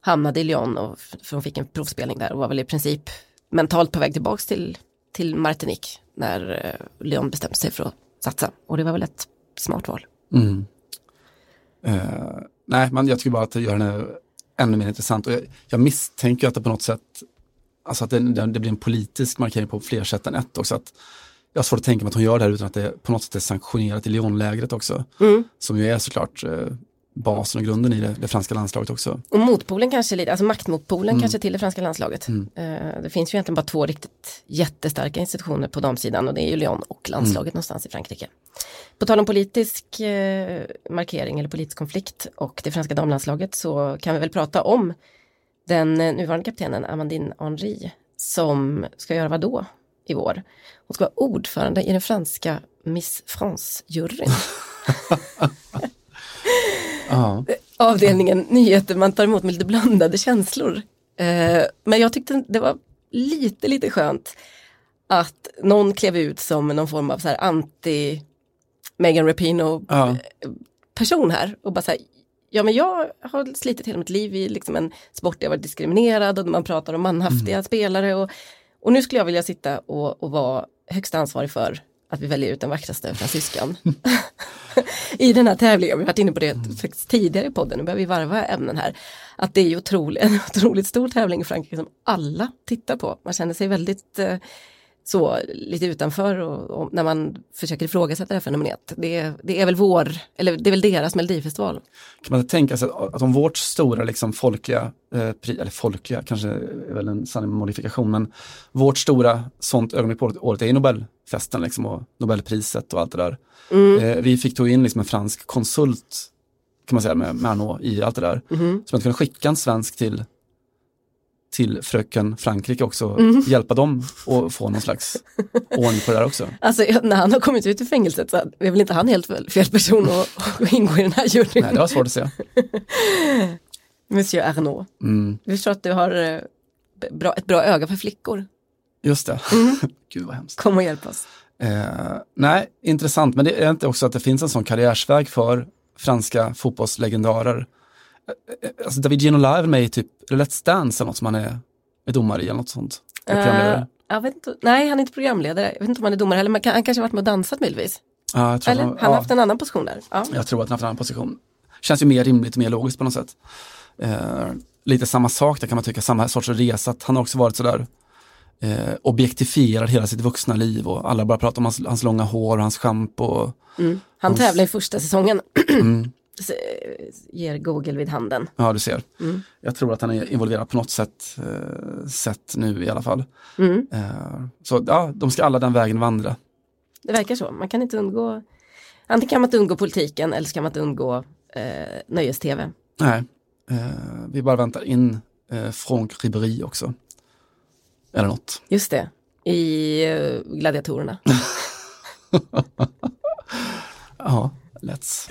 S1: Hamnade i Lyon och för hon fick en provspelning där och var väl i princip mentalt på väg tillbaks till, till Martinique när eh, Lyon bestämde sig för att satsa. Och det var väl ett smart val.
S2: Mm. Eh, nej, men jag tycker bara att det gör henne ännu mer intressant. Och jag, jag misstänker att det på något sätt, alltså att det, det, blir en politisk markering på fler sätt än ett också. Att jag har svårt att tänka mig att hon gör det här utan att det på något sätt är sanktionerat i Lyonlägret också. Som ju är såklart eh, basen och grunden i det, det franska landslaget också.
S1: Och motpolen kanske lite, alltså maktmotpolen kanske till det franska landslaget. Eh, det finns ju egentligen bara två riktigt jättestarka institutioner på damsidan och det är ju Lyon och landslaget någonstans i Frankrike. På tal om politisk eh, markering eller politisk konflikt och det franska damlandslaget så kan vi väl prata om den eh, nuvarande kaptenen Amandine Henry som ska göra vad då i vår? Hon ska vara ordförande i den franska Miss France-juryn. *laughs* *laughs*
S2: Ja,
S1: avdelningen nyheter man tar emot med lite blandade känslor. Eh, men jag tyckte det var lite, lite skönt att någon klev ut som någon form av så här anti Megan Rapinoe
S2: ja.
S1: person här och bara så här, ja men jag har slitit hela mitt liv i liksom en sport där jag varit diskriminerad och man pratar om manhaftiga spelare och, och nu skulle jag vilja sitta och, och vara högsta ansvarig för att vi väljer ut den vackraste fransyskan. *laughs* I den här tävlingen, vi har varit inne på det faktiskt tidigare i podden, nu börjar vi varva ämnen här. Att det är otroligt, *laughs* en otroligt stor tävling i Frankrike som alla tittar på. Man känner sig väldigt eh, så lite utanför och, och när man försöker ifrågasätta det här fenomenet. Det, det är väl vår, eller det är väl deras melodifestival.
S2: Kan man tänka sig att, att om vårt stora liksom folkliga, eh, pri, eller folkliga kanske är väl en sann modifikation, men vårt stora sånt ögonblick på året, är Nobelfesten liksom, och Nobelpriset och allt det där. Eh, vi fick ta in liksom en fransk konsult kan man säga med, med Arnaud i allt det där. Så man kunde skicka en svensk till till fröken Frankrike också, och hjälpa dem att få någon slags ordning på det där också. *laughs*
S1: Alltså när han har kommit ut ur fängelset så är väl inte han helt fel, person att, *laughs* att ingå i den här juryn.
S2: Nej, det var svårt att se. *laughs*
S1: Monsieur Arnaud.
S2: Mm,
S1: Vi förstår att du har eh, bra, ett bra öga för flickor.
S2: just det. Gud vad hemskt.
S1: Kom och hjälp oss.
S2: Eh, nej, intressant, men det är inte också att det finns en sån karriärsväg för franska fotbollslegendarer. Eh, Alltså David Ginola är med i typ Let's Dance eller något som han är, är domare i eller något sånt.
S1: Eh, jag vet inte, nej, han är inte programledare. Jag vet inte om han är domare heller, men han kanske har varit med och dansat möjligtvis.
S2: Ja, jag tror
S1: Eller? Han
S2: han,
S1: har
S2: ja,
S1: haft en annan position där. Ja.
S2: jag tror att han har haft en annan position. Känns ju mer rimligt och mer logiskt på något sätt. Eh, lite samma sak där kan man tycka, samma sorts resa. Att han har också varit sådär eh, objektifierad hela sitt vuxna liv och alla bara pratar om hans, hans långa hår och hans schampo. och-
S1: Han
S2: Hans-
S1: tävlar i första säsongen. *clears throat*
S2: Mm.
S1: Ger Google vid handen.
S2: Ja, du ser.
S1: Mm.
S2: Jag tror att han är involverad på något sätt, eh, sätt nu i alla fall.
S1: Mm.
S2: Eh, så ja, de ska alla den vägen vandra.
S1: Det verkar så. Man kan inte undgå, antingen kan man inte undgå politiken eller så kan man inte undgå eh, nöjes-tv.
S2: Nej, eh, vi bara väntar in eh, Franck Ribéry också. Eller något.
S1: Just det, i eh, Gladiatorerna. *laughs*
S2: Ja, let's.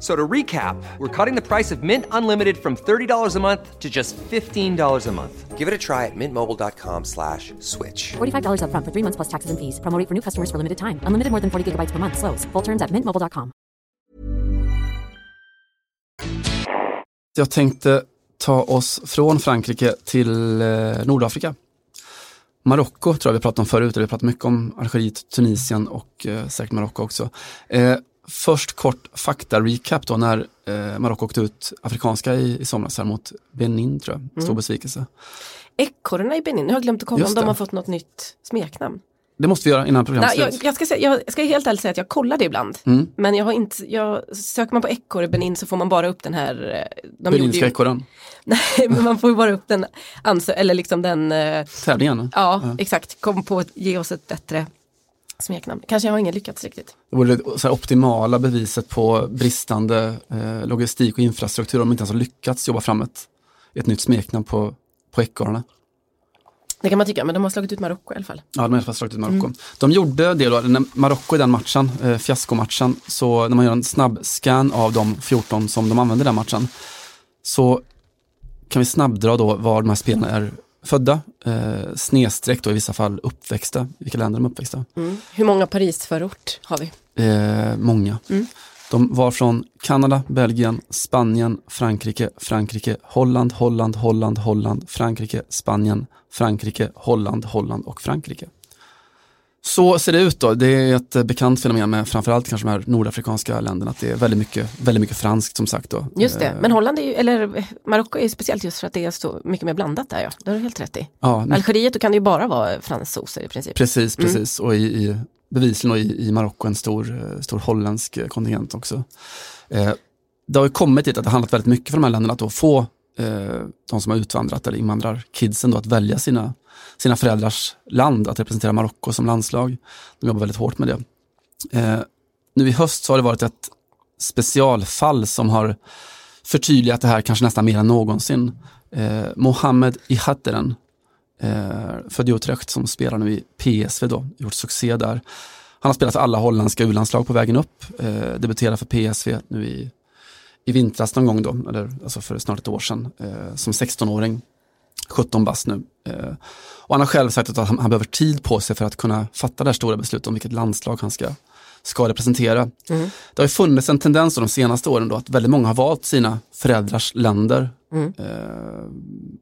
S5: F- So to recap, we're cutting the price of Mint Unlimited from $30 a month to just $15 a month. Give it a try at mintmobile.com slash switch.
S6: $45 upfront for three months plus taxes and fees. Promo rate for new customers for limited time. Unlimited more than 40 gigabytes per month. Slows. Full terms at mintmobile.com.
S2: Jag tänkte ta oss från Frankrike till eh, Nordafrika. Marocko tror jag vi pratade om förut, eller vi pratade mycket om Algeriet, Tunisien och eh, säkert Marocko också. Eh, först kort fakta-recap då när eh, Marocko åkte ut afrikanska i, i somras här mot Benin tror jag, stor besvikelse.
S1: Ekorrarna i Benin, jag har glömt att kolla
S2: Just
S1: om de har fått något nytt smeknamn.
S2: Det måste vi göra innan programmet
S1: Nej, jag, jag, ska säga, jag ska helt ärligt säga att jag kollar det ibland.
S2: Mm.
S1: Men jag har inte, jag, söker man på ekorre Benin så får man bara upp den här, eh, de
S2: Beninska ekorren, *laughs*
S1: nej men man får ju bara upp den, eller liksom den, eh,
S2: tävlingen.
S1: ja, exakt, kom på ge oss ett bättre smeknamn. Kanske har ingen lyckats riktigt.
S2: Det vore det optimala beviset på bristande eh, logistik och infrastruktur om de inte ens har lyckats jobba fram ett, ett nytt smeknamn på, på ekorrarna.
S1: Det kan man tycka, men de har slagit ut Marocko i alla fall.
S2: Ja, de har slagit ut Marocko. De gjorde det då, när Marocko i den matchen, eh, fiaskomatchen, så när man gör en snabb scan av de 14 som de använde i den matchen, så kan vi snabbdra då var de här spelarna är födda, eh, snedstreck då i vissa fall uppväxta, vilka länder de är uppväxta.
S1: Hur många Paris-förort har vi?
S2: Eh, många. De var från Kanada, Belgien, Spanien, Frankrike, Frankrike, Holland, Holland, Holland, Holland, Frankrike, Spanien, Frankrike, Holland, Holland och Frankrike. Så ser det ut då. Det är ett eh, bekant fenomen med framförallt kanske de här nordafrikanska länderna, att det är väldigt mycket, väldigt mycket franskt som sagt. Då.
S1: Just det,
S2: Eh,
S1: men Holland är ju, eller eh, Marocko är ju speciellt just för att det är så mycket mer blandat där ja. Det har du helt rätt i.
S2: Ja,
S1: Algeriet då kan det ju bara vara fransoser i princip.
S2: Precis, precis. Och i, i, bevisligen och i, i Marocko en stor, stor holländsk kontingent också. Eh, det har ju kommit dit att det handlat väldigt mycket för de här länderna att då få eh, de som har utvandrat eller invandrar, kidsen då, att välja sina, sina föräldrars land, att representera Marocko som landslag. De jobbar väldigt hårt med det. Eh, nu i höst så har det varit ett specialfall som har förtydligat det här kanske nästan mer än någonsin. Eh, Mohammed Ihatteren, eh, född i Utrecht som spelar nu i PSV då, gjort succé där. Han har spelat för alla holländska u-landslag på vägen upp, eh, debuterade för PSV nu i, i vintras någon gång då, eller alltså för snart ett år sedan, eh, som 16-åring, 17 bast nu. Eh, och han har själv sagt att han, han behöver tid på sig för att kunna fatta det här stora beslutet om vilket landslag han ska, ska representera. Det har ju funnits en tendens de senaste åren då att väldigt många har valt sina föräldrars länder. Eh,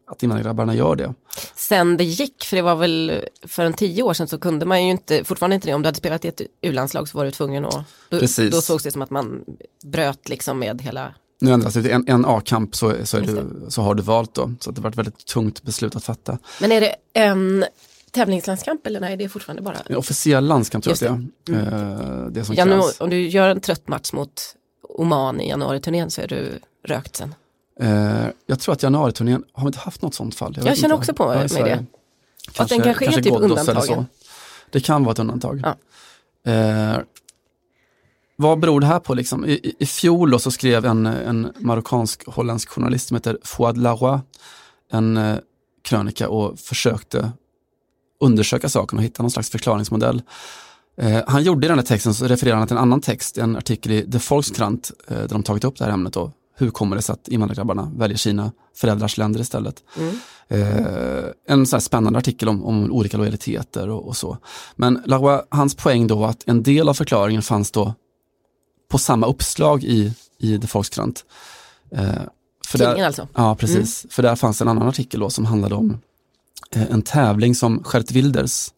S2: att invandrargrabbarna gör det.
S1: Sen det gick, för det var väl för en tio år sedan så kunde man ju inte, fortfarande inte det, om du hade spelat i ett u-landslag så var du tvungen att, då,
S2: Precis.
S1: då sågs det som att man bröt liksom med hela,
S2: Nu ändras det till en, en A-kamp så, så, så har du valt då. Så det var ett väldigt tungt beslut att fatta.
S1: men är det en tävlingslandskamp eller nej det är fortfarande bara,
S2: En officiell landskamp tror jag det är. Eh, det som
S1: Janu,
S2: krävs.
S1: om du gör en trött match mot Oman i januari-turnén så är du rökt sen.
S2: Eh, jag tror att januariturnén, har vi inte haft något sånt fall?
S1: Jag
S2: vet
S1: känner
S2: inte.
S1: också på
S2: Ja,
S1: mig det. Att den kanske är typ undantagen.
S2: Det kan vara ett undantag.
S1: Ja.
S2: Eh, vad beror det här på? Liksom? I, i, fjol så skrev en, en marockansk-holländsk journalist som heter Fouad Laroy en eh, krönika och försökte undersöka saken och hitta någon slags förklaringsmodell. Eh, han gjorde i den här texten så refererar han till en annan text, en artikel i The Volkskrant eh, där de tagit upp det här ämnet. Då. Hur kommer det sig att invandrargrabbarna väljer sina föräldrars länder istället? Eh, en så här spännande artikel om, om olika lojaliteter och, och så. Men Laroy, hans poäng då var att en del av förklaringen fanns då på samma uppslag i, i The Volkskrant. Eh, för
S1: Tidningen alltså?
S2: Ja, precis. För där fanns en annan artikel då som handlade om eh, en tävling som Geert Wilders,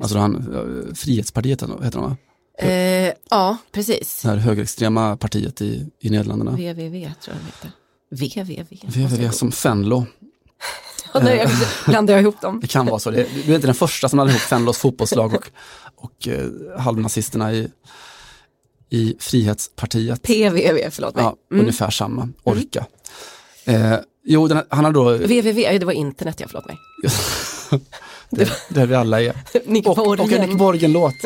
S2: alltså han, eh, Frihetspartiet heter de va?
S1: Eh, ja, precis.
S2: Det här högerextrema partiet i, i Nederländerna.
S1: VVV tror jag de heter. VVV.
S2: VVV som Fenlo. *laughs*
S1: Ja, nej, jag blandar jag ihop dem.
S2: Det kan vara så. Det, du är inte den första som hade ihop Fenlos fotbollslag och, och eh, halvnazisterna i, i Frihetspartiet.
S1: PVV, förlåt mig.
S2: Ja,
S1: Mm.
S2: ungefär samma. Orka. Eh, jo, den, han har då,
S1: VVV, det var internet, ja, förlåt mig. *laughs*
S2: det, där vi alla är. *laughs*
S1: Nick
S2: Och, och en Nick
S1: Borgen.
S2: Borgen-låt. *laughs*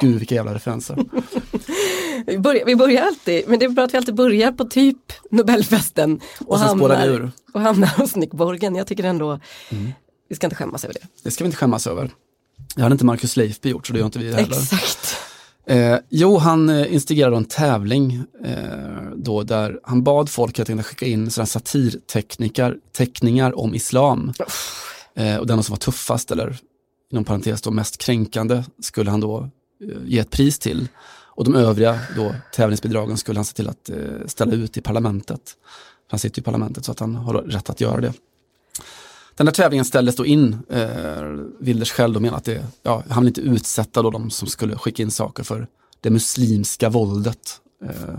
S2: Gud vilka jävla referenser.
S1: Vi börjar, vi börjar alltid, men det är bra att vi alltid börjar på typ Nobelfesten och,
S2: Och
S1: hamnar, och hamnar hos Nick Borgen. Jag tycker ändå, vi ska inte skämmas över det.
S2: Det ska vi inte skämmas över. Det hade inte Marcus Leifby gjort så det gör inte vi heller.
S1: Exakt.
S2: Eh, jo, han eh, instigerade en tävling eh, då där han bad folk att skicka in sådana satirteckningar teckningar om islam. Eh, och den som var tuffast eller inom parentes då mest kränkande skulle han då eh, ge ett pris till. Och de övriga då, tävlingsbidragen skulle han se till att eh, ställa ut i parlamentet. Han sitter i parlamentet så att han har rätt att göra det. Den här tävlingen ställdes då in, eh, Wilders själv menar att det, ja, han vill inte utsätta då de som skulle skicka in saker för det muslimska våldet. Eh,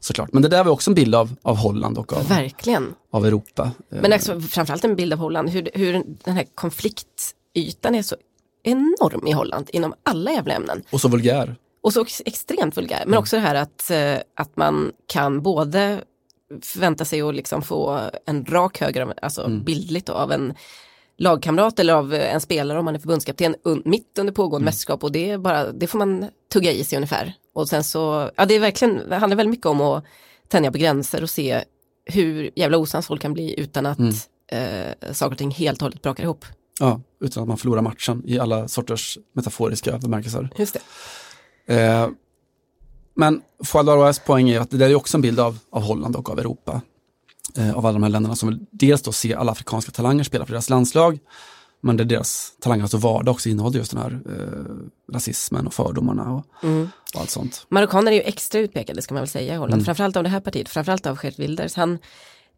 S2: såklart. Men det där var också en bild av, av Holland och av,
S1: Verkligen.
S2: av Europa. Eh,
S1: Men också, framförallt en bild av Holland, hur, hur den här konfliktytan är så enorm i Holland inom alla jävla ämnen.
S2: och så vulgär.
S1: Och så ex- extremt vulgär. Men också det här att, eh, att man kan både förvänta sig att liksom få en rak höger, alltså bildligt då, av en lagkamrat eller av en spelare om man är förbundskapten un- mitt under pågående mästerskap och det, är bara, det får man tugga i sig ungefär. Och sen så, ja det är verkligen, det handlar väldigt mycket om att tänja på gränser och se hur jävla osams folk kan bli utan att eh, saker och ting helt och hållet brakar ihop.
S2: Ja, utan att man förlorar matchen i alla sorters metaforiska bemärkelser.
S1: Just det.
S2: Eh, men Fouad Larois poäng är att det där är också en bild av, av Holland och av Europa. Eh, av alla de här länderna som vill dels då se alla afrikanska talanger spela för deras landslag, men där deras talanger, alltså vardag också innehåller just den här eh, rasismen och fördomarna och, och allt sånt.
S1: Marockaner är ju extra utpekade ska man väl säga i Holland, framförallt av det här partiet, framförallt av Geert Wilders. Han,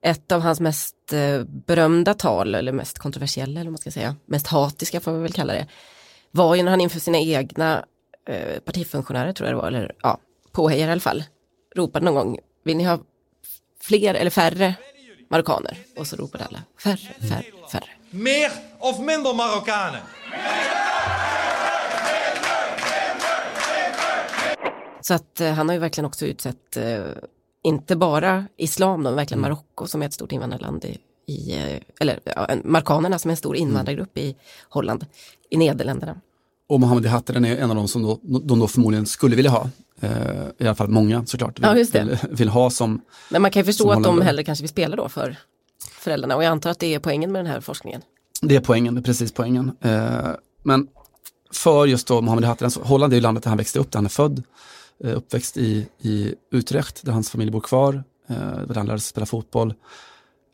S1: ett av hans mest eh, berömda tal, eller mest kontroversiella, eller vad man ska säga, mest hatiska får vi väl kalla det, var ju när han inför sina egna eh, partifunktionärer, tror jag det var, eller ja, påhejare i alla fall, ropade någon gång, vill ni ha fler eller färre marockaner? Och så ropade alla, färre, färre, färre.
S7: Meer of minder Marokkanen?
S1: Så att eh, han har ju verkligen också utsett, eh, inte bara islam, då, verkligen Marocko som är ett stort invandrarland i, i eller ja, marockanerna som är en stor invandrargrupp i Holland, i Nederländerna.
S2: Och Mohammed Hattaren är en av de som då, de då förmodligen skulle vilja ha. Eh, I alla fall många såklart vill,
S1: Ja,
S2: vill, vill ha som,
S1: Men man kan ju förstå att de hellre kanske vill spela då för föräldrarna och jag antar att det är poängen med den här forskningen.
S2: det är poängen, det är precis poängen. Eh, men för just då Mohammed Hattaren, så Holland är ju landet där han växte upp, där han är född. Eh, uppväxt i, i Utrecht, där hans familj bor kvar, eh, där han lärde sig spela fotboll.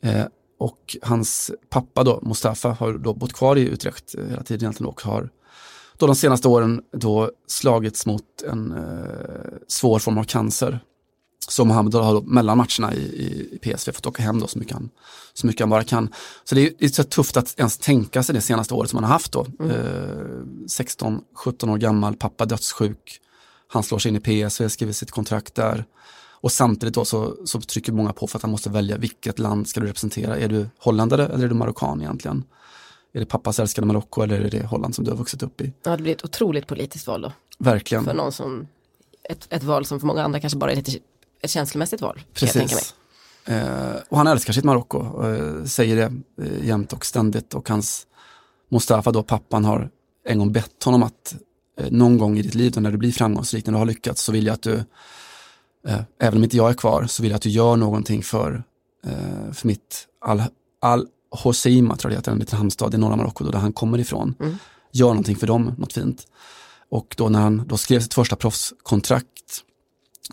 S2: Eh, och hans pappa då, Mustafa, har då bott kvar i Utrecht eh, hela tiden egentligen och har då de senaste åren då slagits mot en eh, svår form av cancer. Så Mohammed har då mellan matcherna i, i, PSV fått åka hem då så mycket han, så mycket han bara kan. Så det är, det är så tufft att ens tänka sig det senaste året som han har haft då. Eh, 16-17 år gammal, pappa dödssjuk. Han slår sig in i PSV, skriver sitt kontrakt där. Och samtidigt då så, så trycker många på för att han måste välja vilket land ska du representera. Är du holländare eller är du marockan egentligen? Är det pappas älskade Marocko eller är det Holland som du har vuxit upp i?
S1: Ja, det blir ett otroligt politiskt val då,
S2: Verkligen.
S1: för någon som, ett, ett val som för många andra kanske bara är ett, ett känslomässigt val.
S2: Precis. Eh, och han älskar sitt Marocko, eh, säger det eh, jämt och ständigt. Och hans Mustafa då, pappan, har en gång bett honom att eh, någon gång i ditt liv, när du blir framgångsrik, när du har lyckats, så vill jag att du, eh, även om inte jag är kvar, så vill jag att du gör någonting för, eh, för mitt Al, Al Hoceima, tror jag det heter, en liten hamnstad i norra Marocko, där han kommer ifrån. Gör någonting för dem, något fint. Och då när han då skrev sitt första proffskontrakt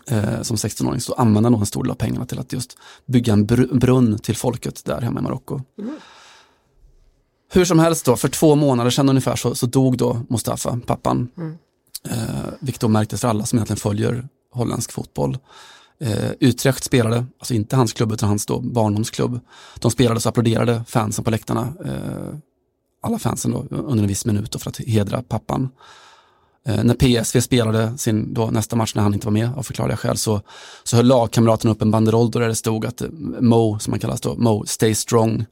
S2: eh, som 16-åring så använde han då en stor del av pengarna till att just bygga en br- brunn till folket där hemma i Marocko. Hur som helst då, för två månader sedan ungefär så, så dog då Mustafa, pappan. Eh, vilket då märktes för alla som egentligen följer holländsk fotboll. Eh, Utrecht spelade, alltså inte hans klubb utan hans då barndomsklubb. De spelade så applåderade fansen på läktarna. Eh, alla fansen då under en viss minut då för att hedra pappan. Eh, när PSV spelade sin då, nästa match när han inte var med av förklarliga skäl så, så höll lagkamraterna upp en banderoll där det stod att eh, Mo, som han kallas då, Mo, stay strong.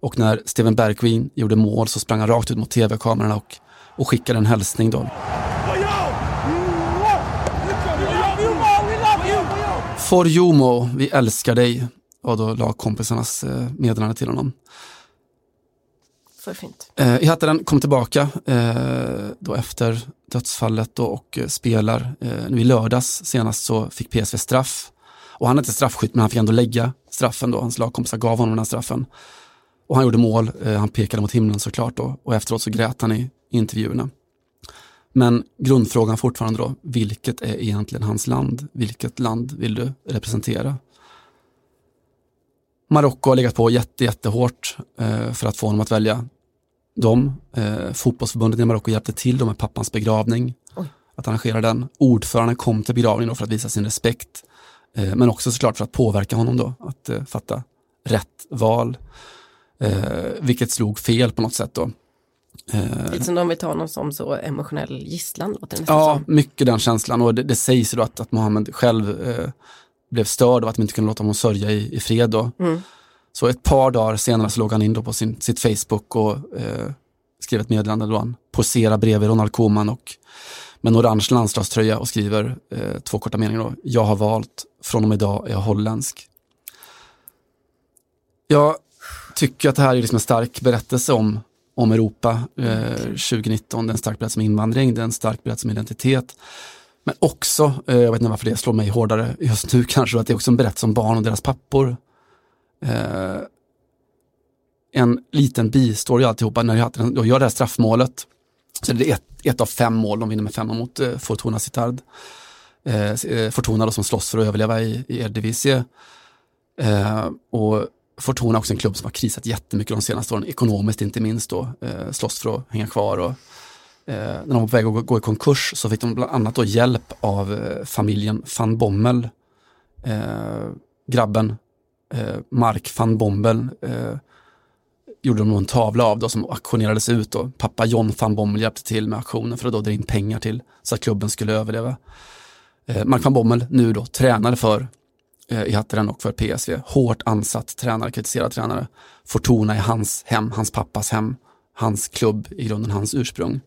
S2: Och när Steven Bergvin gjorde mål så sprang han rakt ut mot tv-kamerorna och, och skickade en hälsning då. For you Mo, vi älskar dig, var då lagkompisarnas eh, meddelande till honom.
S1: för fint.
S2: Eh, Ihattaren kom tillbaka eh, då efter dödsfallet då, och eh, spelar. Eh, nu I lördags senast så fick PSV straff. Och han är inte straffskytt men han fick ändå lägga straffen då. Hans lagkompisar gav honom den här straffen. Och han gjorde mål, eh, han pekade mot himlen såklart då. Och efteråt så grät han i intervjuerna. Men grundfrågan fortfarande då, vilket är egentligen hans land? Vilket land vill du representera? Marocko har legat på jätte, jättehårt eh, för att få honom att välja dem. Eh, fotbollsförbundet i Marocko hjälpte till då med pappans begravning,
S1: Oj.
S2: att arrangera den. Ordföranden kom till begravningen för att visa sin respekt, eh, men också såklart för att påverka honom då att eh, fatta rätt val, eh, vilket slog fel på något sätt då. Eh,
S1: Lite som de vill ta honom som så emotionell gisslan låter det
S2: Ja,
S1: som.
S2: mycket den känslan och det, det sägs ju då att, att Mohammed själv eh, blev störd av att de inte kunde låta honom sörja i, i fred då.
S1: Mm.
S2: Så ett par dagar senare så låg han in då på sin, sitt Facebook och eh, skrev ett meddelande då han poserar bredvid Ronald Koeman och med en orange landslagströja och skriver eh, två korta meningar då. Jag har valt, från och med idag är jag holländsk. Jag tycker att det här är liksom en stark berättelse om, om Europa eh, 2019. Det är en stark berättelse om invandring, det är en stark berättelse om identitet. Men också, eh, jag vet inte varför det slår mig hårdare just nu *laughs* kanske, att det är också en berättelse om barn och deras pappor. Eh, en liten bistory alltihopa, när jag, jag gör det här straffmålet, så det är ett, ett av fem mål, de vinner med femma mot eh, Fortuna Sittard. Eh, eh, Fortuna då som slåss för att överleva i, i Eredivisie. Eh, och Fortuna är också en klubb som har krisat jättemycket de senaste åren, ekonomiskt inte minst då, eh, slåss för att hänga kvar. Och, eh, när de var på väg att gå, gå i konkurs så fick de bland annat då hjälp av eh, familjen van Bommel. Eh, grabben eh, Mark van Bommel eh, gjorde de en tavla av då som auktionerades ut. Då. Pappa John van Bommel hjälpte till med auktionen för att då dra in pengar till så att klubben skulle överleva. Eh, Mark van Bommel, nu då tränare för Eh, i Hatteren och för PSV. Hårt ansatt tränare, kritiserad tränare. Fortuna är hans hem, hans pappas hem, hans klubb, i grunden hans ursprung.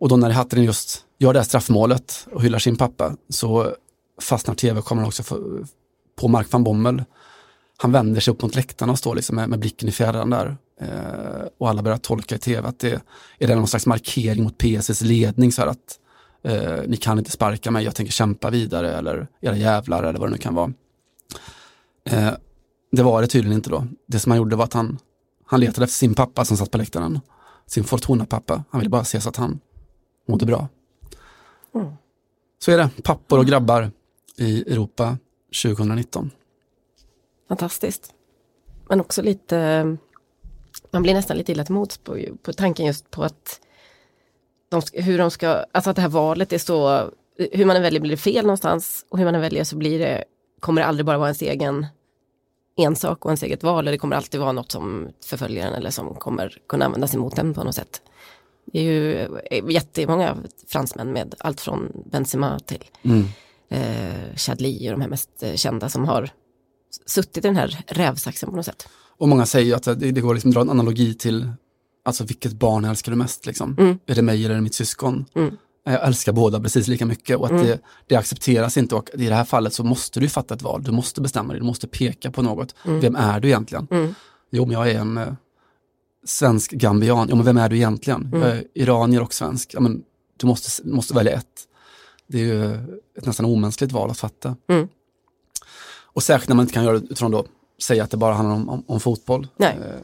S2: Och då när Hatteren just gör det här straffmålet och hyllar sin pappa så fastnar tv-kameran också för, på Mark van Bommel. Han vänder sig upp mot läktarna och står liksom med, med blicken i fjärran där. Eh, och alla börjar tolka i tv att det är det någon slags markering mot PSVs ledning så här att eh, ni kan inte sparka mig, jag tänker kämpa vidare eller era jävlar eller vad det nu kan vara. Eh, det var det tydligen inte då. Det som han gjorde var att han, han letade efter sin pappa som satt på läktaren. Sin Fortuna-pappa. Han ville bara se så att han mådde bra. Så är det, pappor och grabbar i Europa 2019.
S1: Fantastiskt. Men också lite, man blir nästan lite illa till mods på, på tanken just på att de, hur de ska, alltså att det här valet är så, hur man än väljer blir det fel någonstans och hur man än väljer så blir det, kommer det aldrig bara vara ens egen ensak och ens eget val, eller det kommer alltid vara något som förföljer en eller som kommer kunna användas emot en på något sätt. Det är ju eh, jättemånga fransmän med allt från Benzema till eh, Chadli och de här mest eh, kända som har suttit i den här rävsaxen på något sätt.
S2: Och många säger att det, det går liksom att dra en analogi till, alltså vilket barn älskar du mest liksom?
S1: Mm.
S2: Är det mig eller är det mitt syskon?
S1: Mm.
S2: Jag älskar båda precis lika mycket och att
S1: Mm.
S2: det, det accepteras inte och i det här fallet så måste du fatta ett val, du måste bestämma dig, du måste peka på något. Vem är du egentligen?
S1: Mm.
S2: Jo, men jag är en eh, svensk gambian. Jo, men vem är du egentligen?
S1: Mm.
S2: Jag är iranier och svensk. Ja, men du måste, måste välja ett. Det är ju ett nästan omänskligt val att fatta.
S1: Mm.
S2: Och särskilt när man inte kan göra det utifrån då, säga att det bara handlar om, om, om fotboll.
S1: Nej.
S2: Eh,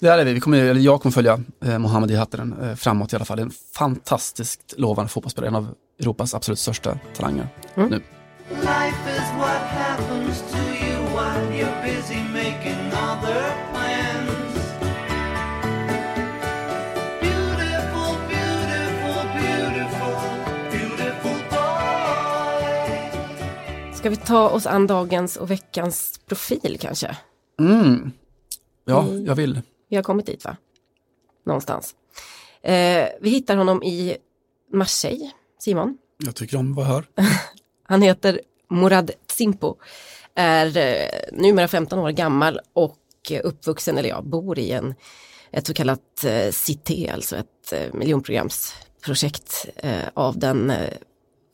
S2: där är vi, vi kommer, eller jag kommer följa eh, Mohamed Hattaren eh, framåt i alla fall. En fantastiskt lovande fotbollsspelare, en av Europas absolut största talanger.
S1: Mm.
S2: Nu.
S8: Life is what happens to you while you're busy making other plans. Beautiful, beautiful, beautiful, beautiful boy.
S1: Ska vi ta oss an dagens och veckans profil kanske?
S2: Mm. Ja,
S1: Mm.
S2: jag vill.
S1: Vi har kommit dit va? Någonstans. Eh, vi hittar honom i Marseille, Simon.
S2: Jag tycker om vad jag hör.
S1: Han heter Morad Tsimpo, är eh, numera 15 år gammal och uppvuxen, eller ja, bor i en, ett så kallat eh, cité, alltså ett eh, miljonprogramsprojekt eh, av den eh,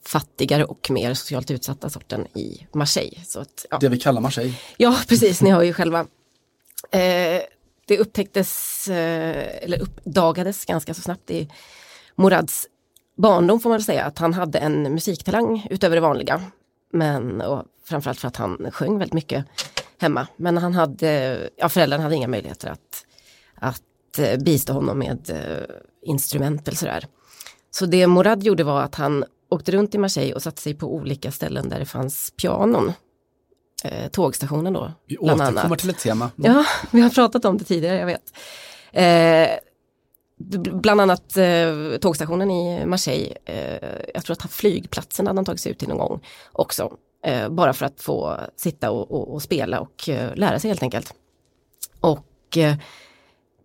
S1: fattigare och mer socialt utsatta sorten i Marseille. Så att, ja.
S2: Det vi kallar Marseille.
S1: Ja, precis, ni hör ju själva. Eh, det upptäcktes, eh, eller uppdagades ganska så snabbt i Morads barndom får man väl säga, att han hade en musiktalang utöver det vanliga. Men och framförallt för att han sjöng väldigt mycket hemma. Men han hade, ja föräldrarna hade inga möjligheter att, att eh, bistå honom med eh, instrument eller sådär. Så det Morad gjorde var att han åkte runt i Marseille och satte sig på olika ställen där det fanns pianon. Eh, tågstationen då.
S2: Vi återkommer till ett tema. *laughs*
S1: Ja, vi har pratat om det tidigare, jag vet. Eh, bland annat eh, tågstationen i Marseille, eh, jag tror att flygplatsen hade han tagit sig ut till någon gång också. Eh, bara för att få sitta och, och, och spela och eh, lära sig helt enkelt. Och eh,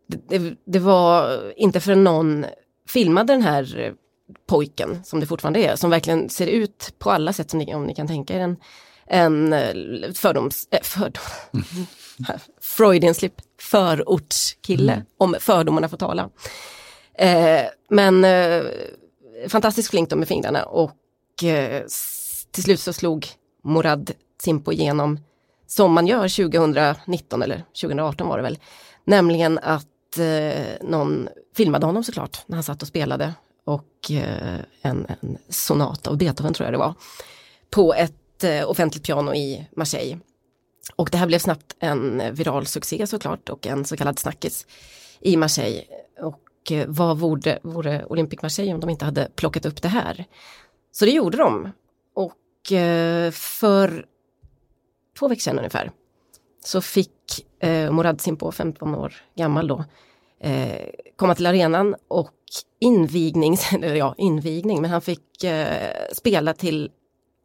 S1: det, det, det var inte förrän någon filmade den här eh, pojken, som det fortfarande är, som verkligen ser ut på alla sätt som ni, om ni kan tänka er en, en eh, fördoms... Äh, fördom, *laughs* Freudian slip, förortskille, om fördomarna får tala. Eh, men eh, fantastiskt flink då med fingrarna och eh, till slut så slog Morad Simpo igenom som man gör 2019 eller 2018 var det väl. Nämligen att eh, någon filmade honom såklart när han satt och spelade och eh, en, en sonat av Beethoven tror jag det var. På ett ett eh, offentligt piano i Marseille. Och det här blev snabbt en viral succé såklart och en så kallad snackis i Marseille. Och eh, vad vore, vore Olympic Marseille om de inte hade plockat upp det här? Så det gjorde de. Och eh, för två veckor sedan ungefär så fick eh, Morad Simpo, 15 år gammal då, eh, komma till arenan och invigning, *laughs* eller ja, invigning, men han fick eh, spela till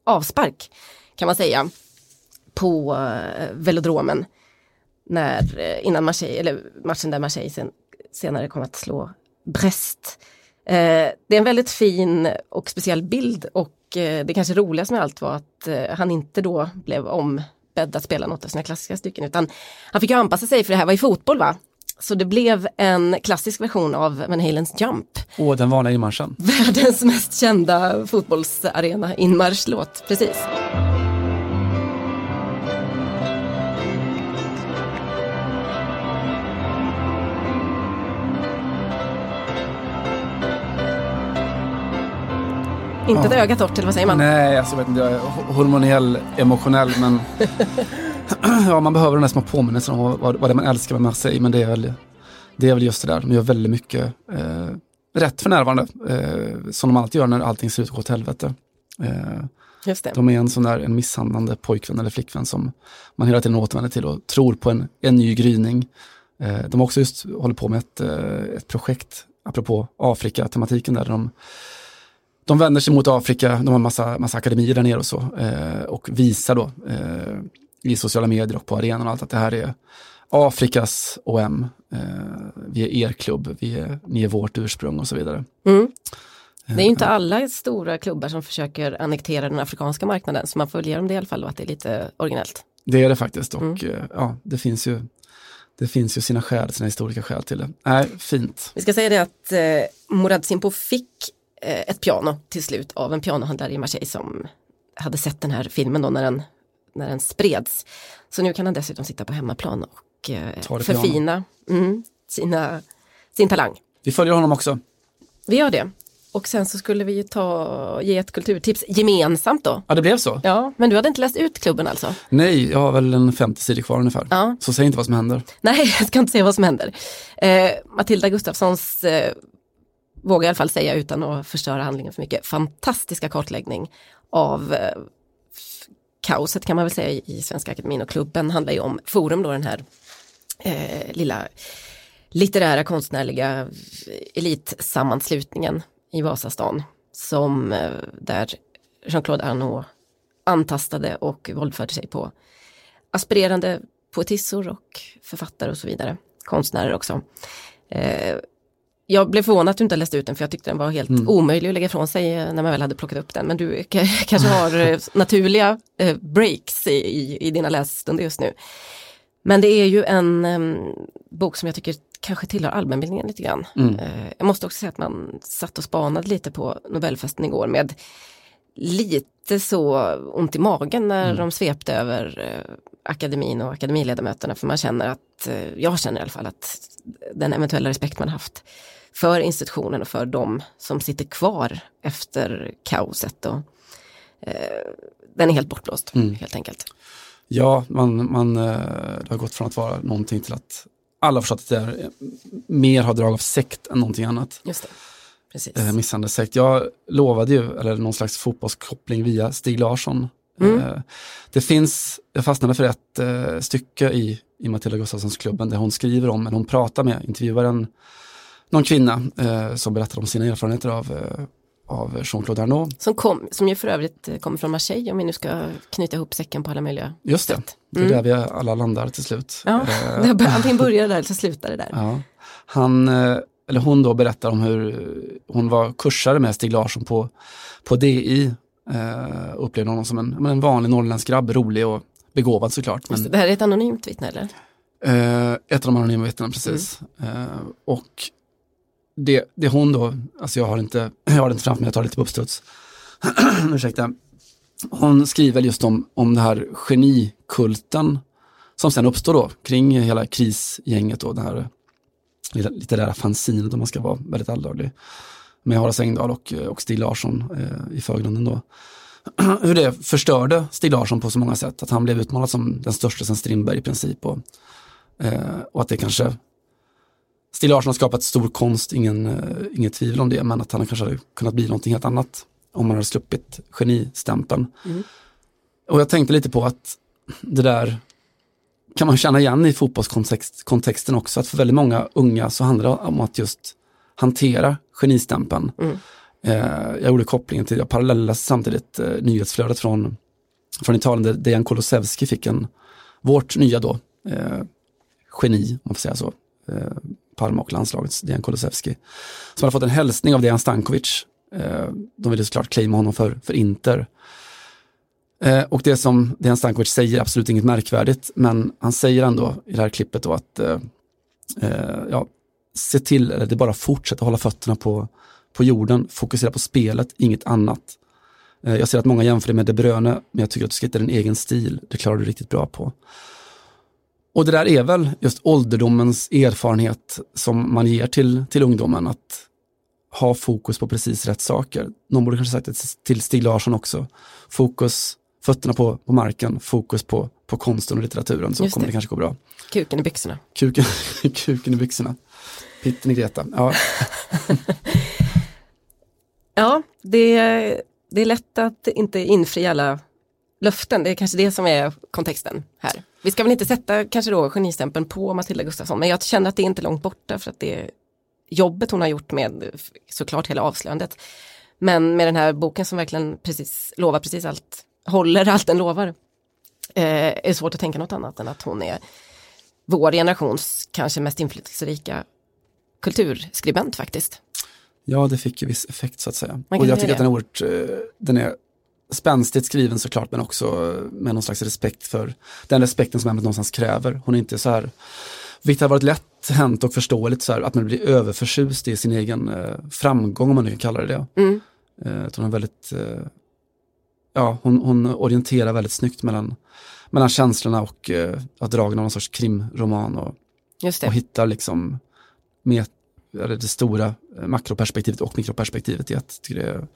S1: avspark kan man säga på eh, velodromen när, eh, innan Marseille, eller matchen där Marseille sen, senare kom att slå Brest. Eh, det är en väldigt fin och speciell bild och eh, det kanske roligaste med allt var att eh, han inte då blev ombedd att spela något av sina klassiska stycken utan han fick ju anpassa sig för det här var i fotboll va? Så det blev en klassisk version av Van Halens Jump,
S2: Åh, den vanliga inmarschen. *laughs*
S1: världens mest kända fotbollsarena inmarschlåt, precis. Inte ett öga torrt, eller vad säger man?
S2: Nej, alltså, jag vet inte, jag är ho- hormonell, emotionell, men *laughs* *clears throat* ja, man behöver den där små påminnelsen om vad, vad det man älskar med Marseille, men det är väl, det är väl just det där, de gör väldigt mycket eh, rätt för närvarande, eh, som de alltid gör när allting ser ut att gå åt helvete. Eh,
S1: Just det.
S2: de är en sån där en misshandlande pojkvän eller flickvän som man hela tiden återvänder till och tror på en, en ny gryning. Eh, de har också just hållit på med ett, eh, ett projekt, apropå Afrika-tematiken där de de vänder sig mot Afrika, de har massa, massa akademier där nere och så. Eh, och visar då eh, i sociala medier och på arenan och allt att det här är Afrikas OM. Eh, vi är er klubb, vi är, ni är vårt ursprung och så vidare.
S1: Mm. Det är ju inte alla stora klubbar som försöker annektera den afrikanska marknaden, så man ge dem det i alla fall och att det är lite originellt.
S2: Det är det faktiskt och eh, ja, det finns ju det finns ju sina skäl, sina historiska skäl till det. Nej, fint.
S1: Vi ska säga det att eh, Morad Simpo fick eh, ett piano till slut av en pianohandlare i Marseille som hade sett den här filmen då när den, när den spreds. Så nu kan han dessutom sitta på hemmaplan och eh, förfina mm, sina, sin talang.
S2: Vi följer honom också.
S1: Vi gör det. Och sen så skulle vi ju ta, ge ett kulturtips gemensamt då.
S2: Ja, det blev så.
S1: Ja, men du hade inte läst ut klubben alltså?
S2: Nej, jag har väl en 50 sidor kvar ungefär.
S1: Ja.
S2: Så säg inte vad som händer.
S1: Nej, *laughs* jag ska inte säga vad som händer. Eh, Matilda Gustafssons, eh, vågar i alla fall säga utan att förstöra handlingen för mycket, fantastiska kartläggning av eh, kaoset kan man väl säga i, Svenska Akademin och klubben handlar ju om Forum då den här eh, lilla litterära konstnärliga eh, elitsammanslutningen i Vasastan som eh, där Jean-Claude Arnault antastade och våldförde sig på aspirerande poetissor och författare och så vidare. Konstnärer också. Eh, jag blev förvånad att du inte läste ut den för jag tyckte den var helt omöjlig att lägga ifrån sig eh, när man väl hade plockat upp den. Men du *laughs* kanske har eh, *laughs* naturliga eh, breaks i, i, i dina lässtunder just nu. Men det är ju en em, bok som jag tycker kanske tillhör allmänbildningen lite grann. Eh, jag måste också säga att man satt och spanade lite på Nobelfesten igår med lite så ont i magen när de svepte över eh, akademin och akademiledamöterna för man känner att, eh, jag känner i alla fall att den eventuella respekt man haft för institutionen och för de som sitter kvar efter kaoset och eh, den är helt bortblåst helt enkelt.
S2: Ja, man, man, eh, det har gått från att vara någonting till att alla har förstått att det är eh, mer har drag av sekt än någonting annat.
S1: Just det. Precis.
S2: Eh, misshandelssekt. Jag lovade ju, eller någon slags fotbollskoppling via Stig Larsson. Eh, det finns, jag fastnade för ett eh, stycke i, i Matilda Gustafssons klubben där hon skriver om, eller hon pratar med, intervjuar en, någon kvinna eh, som berättar om sina erfarenheter av, av Jean-Claude Arnault.
S1: Som, kom, som ju för övrigt kommer från Marseille om vi nu ska knyta ihop säcken på alla möjliga
S2: Just det,
S1: sätt.
S2: det är där vi alla landar till slut.
S1: Ja, *laughs* antingen börjar där eller så slutar det där.
S2: Ja. Han, eller hon då berättar om hur hon var kursare med Stig Larsson på, på DI. Eh, upplevde honom som en, en vanlig norrländsk grabb, rolig och begåvad såklart. Men,
S1: det, här är ett anonymt vittne eller?
S2: eh, ett av de anonyma vittnena, precis. Eh, och det, det hon då, alltså jag har inte, *clears throat* jag har det inte framför mig, jag tar lite på uppstuds. *clears throat* Ursäkta. Hon skriver just om, om det här genikulten som sen uppstår då kring hela krisgänget och det här litterära fanzinet om man ska vara väldigt alldaglig. Med Horace Engdahl och, och Stig Larsson eh, i förgrunden då. *clears throat* Hur det förstörde Stig Larsson på så många sätt. Att han blev utmålad som den största sen Strindberg i princip. Och, eh, och att det kanske Stig Larsson har skapat stor konst, ingen, eh, inget tvivel om det, men att han kanske hade kunnat bli någonting helt annat om man hade sluppit genistämpeln. Och jag tänkte lite på att det där kan man känna igen i fotbollskontexten också, att för väldigt många unga så handlar det om att just hantera genistämpeln. Eh, jag gjorde kopplingen till, jag parallellläste samtidigt eh, nyhetsflödet från, från Italien där Dejan Kulusevski fick en, vårt nya då, eh, geni, om man får säga så, eh, Parma och landslagets Dejan Kulusevski, som hade fått en hälsning av Dejan Stankovic. Eh, de ville såklart claima honom för, för Inter. Eh, och det som Dejan Stankovic säger är absolut inget märkvärdigt, men han säger ändå i det här klippet då att eh, eh, ja, se till, eller det är bara fortsätta hålla fötterna på, på jorden, fokusera på spelet, inget annat. Eh, jag ser att många jämför det med De Bruyne, men jag tycker att du ska hitta din egen stil, det klarar du riktigt bra på. Och det där är väl just ålderdomens erfarenhet som man ger till, till ungdomen, att ha fokus på precis rätt saker. Någon borde kanske sagt det till Stig Larsson också. Fokus, fötterna på, på marken, fokus på, på konsten och litteraturen, så
S1: Just
S2: kommer
S1: det.
S2: det kanske gå bra.
S1: Kuken i byxorna.
S2: Kuken, *laughs* kuken i byxorna. Pitten i Greta. Ja, *laughs*
S1: Ja, det, det är lätt att inte infria alla löften. Det är kanske det som är kontexten här. Vi ska väl inte sätta kanske då genistämpeln på Matilda Gustafsson, men jag känner att det är inte långt borta för att det jobbet hon har gjort med såklart hela avslöjandet. Men med den här boken som verkligen precis lovar precis allt, håller allt den lovar, eh, är det svårt att tänka något annat än att hon är vår generations kanske mest inflytelserika kulturskribent faktiskt.
S2: ja, det fick ju viss effekt så att säga. Och jag tycker att
S1: det.
S2: den är, oerhört, eh, den är spänstigt skriven såklart, men också med någon slags respekt för den respekten som ämnet någonstans kräver. Hon är inte så här, vilket har varit lätt hänt och förståeligt, så här, att man blir överförtjust i sin egen eh, framgång, om man nu kan kalla det det.
S1: Mm.
S2: Eh, jag tror hon är väldigt, ja, hon, hon orienterar väldigt snyggt mellan, mellan känslorna och eh, att dragen av någon sorts krimroman och, och hittar liksom med, det stora eh, makroperspektivet och mikroperspektivet i ett. Tycker det är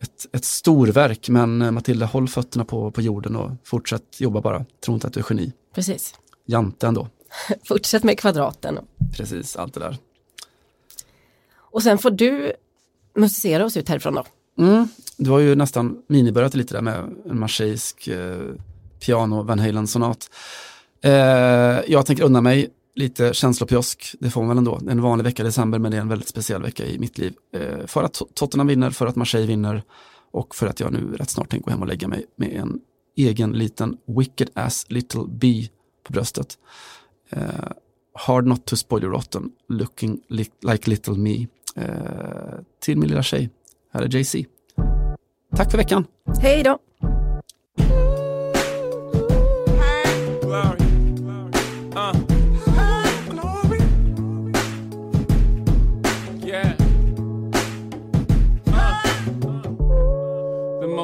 S2: ett, ett storverk, men eh, Matilda, håll fötterna på, på jorden och fortsätt jobba bara. Tro inte att du är geni.
S1: Precis.
S2: Jante ändå. *laughs*
S1: Fortsätt med kvadraten.
S2: Precis, allt det där.
S1: Och sen får du musicera oss ut härifrån då.
S2: Mm, du har ju nästan minibörjat lite där med en marseillsk eh, piano Van Halen-sonat. Eh, jag tänker unna mig lite känslopjosk, det får man väl ändå. Det är en vanlig vecka i december men det är en väldigt speciell vecka i mitt liv. Eh, för att Tot- Tottenham vinner, för att Marseille vinner och för att jag nu rätt snart tänker gå hem och lägga mig med en egen liten wicked ass little bee på bröstet. Eh, hard not to spoil you rotten, looking li- like little me. Eh, till min lilla tjej, här är JC. Tack för veckan.
S1: Hej då!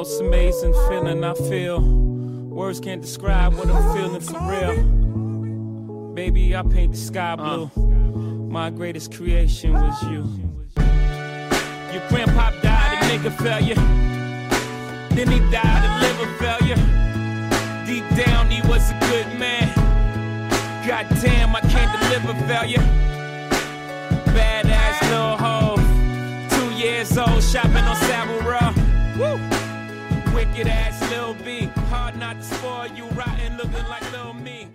S9: Most amazing feeling I feel Words can't describe what I'm feeling for real. Baby, I paint the sky uh. blue. My greatest creation was you. Your grandpa died of nigga failure. Then he died of liver failure. Deep down, he was a good man. God damn, I can't deliver failure. Badass little hoe. Two years old, shopping on Savile Row. Woo! Wicked ass Lil B. Hard not to spoil you, rotten looking like Lil Me.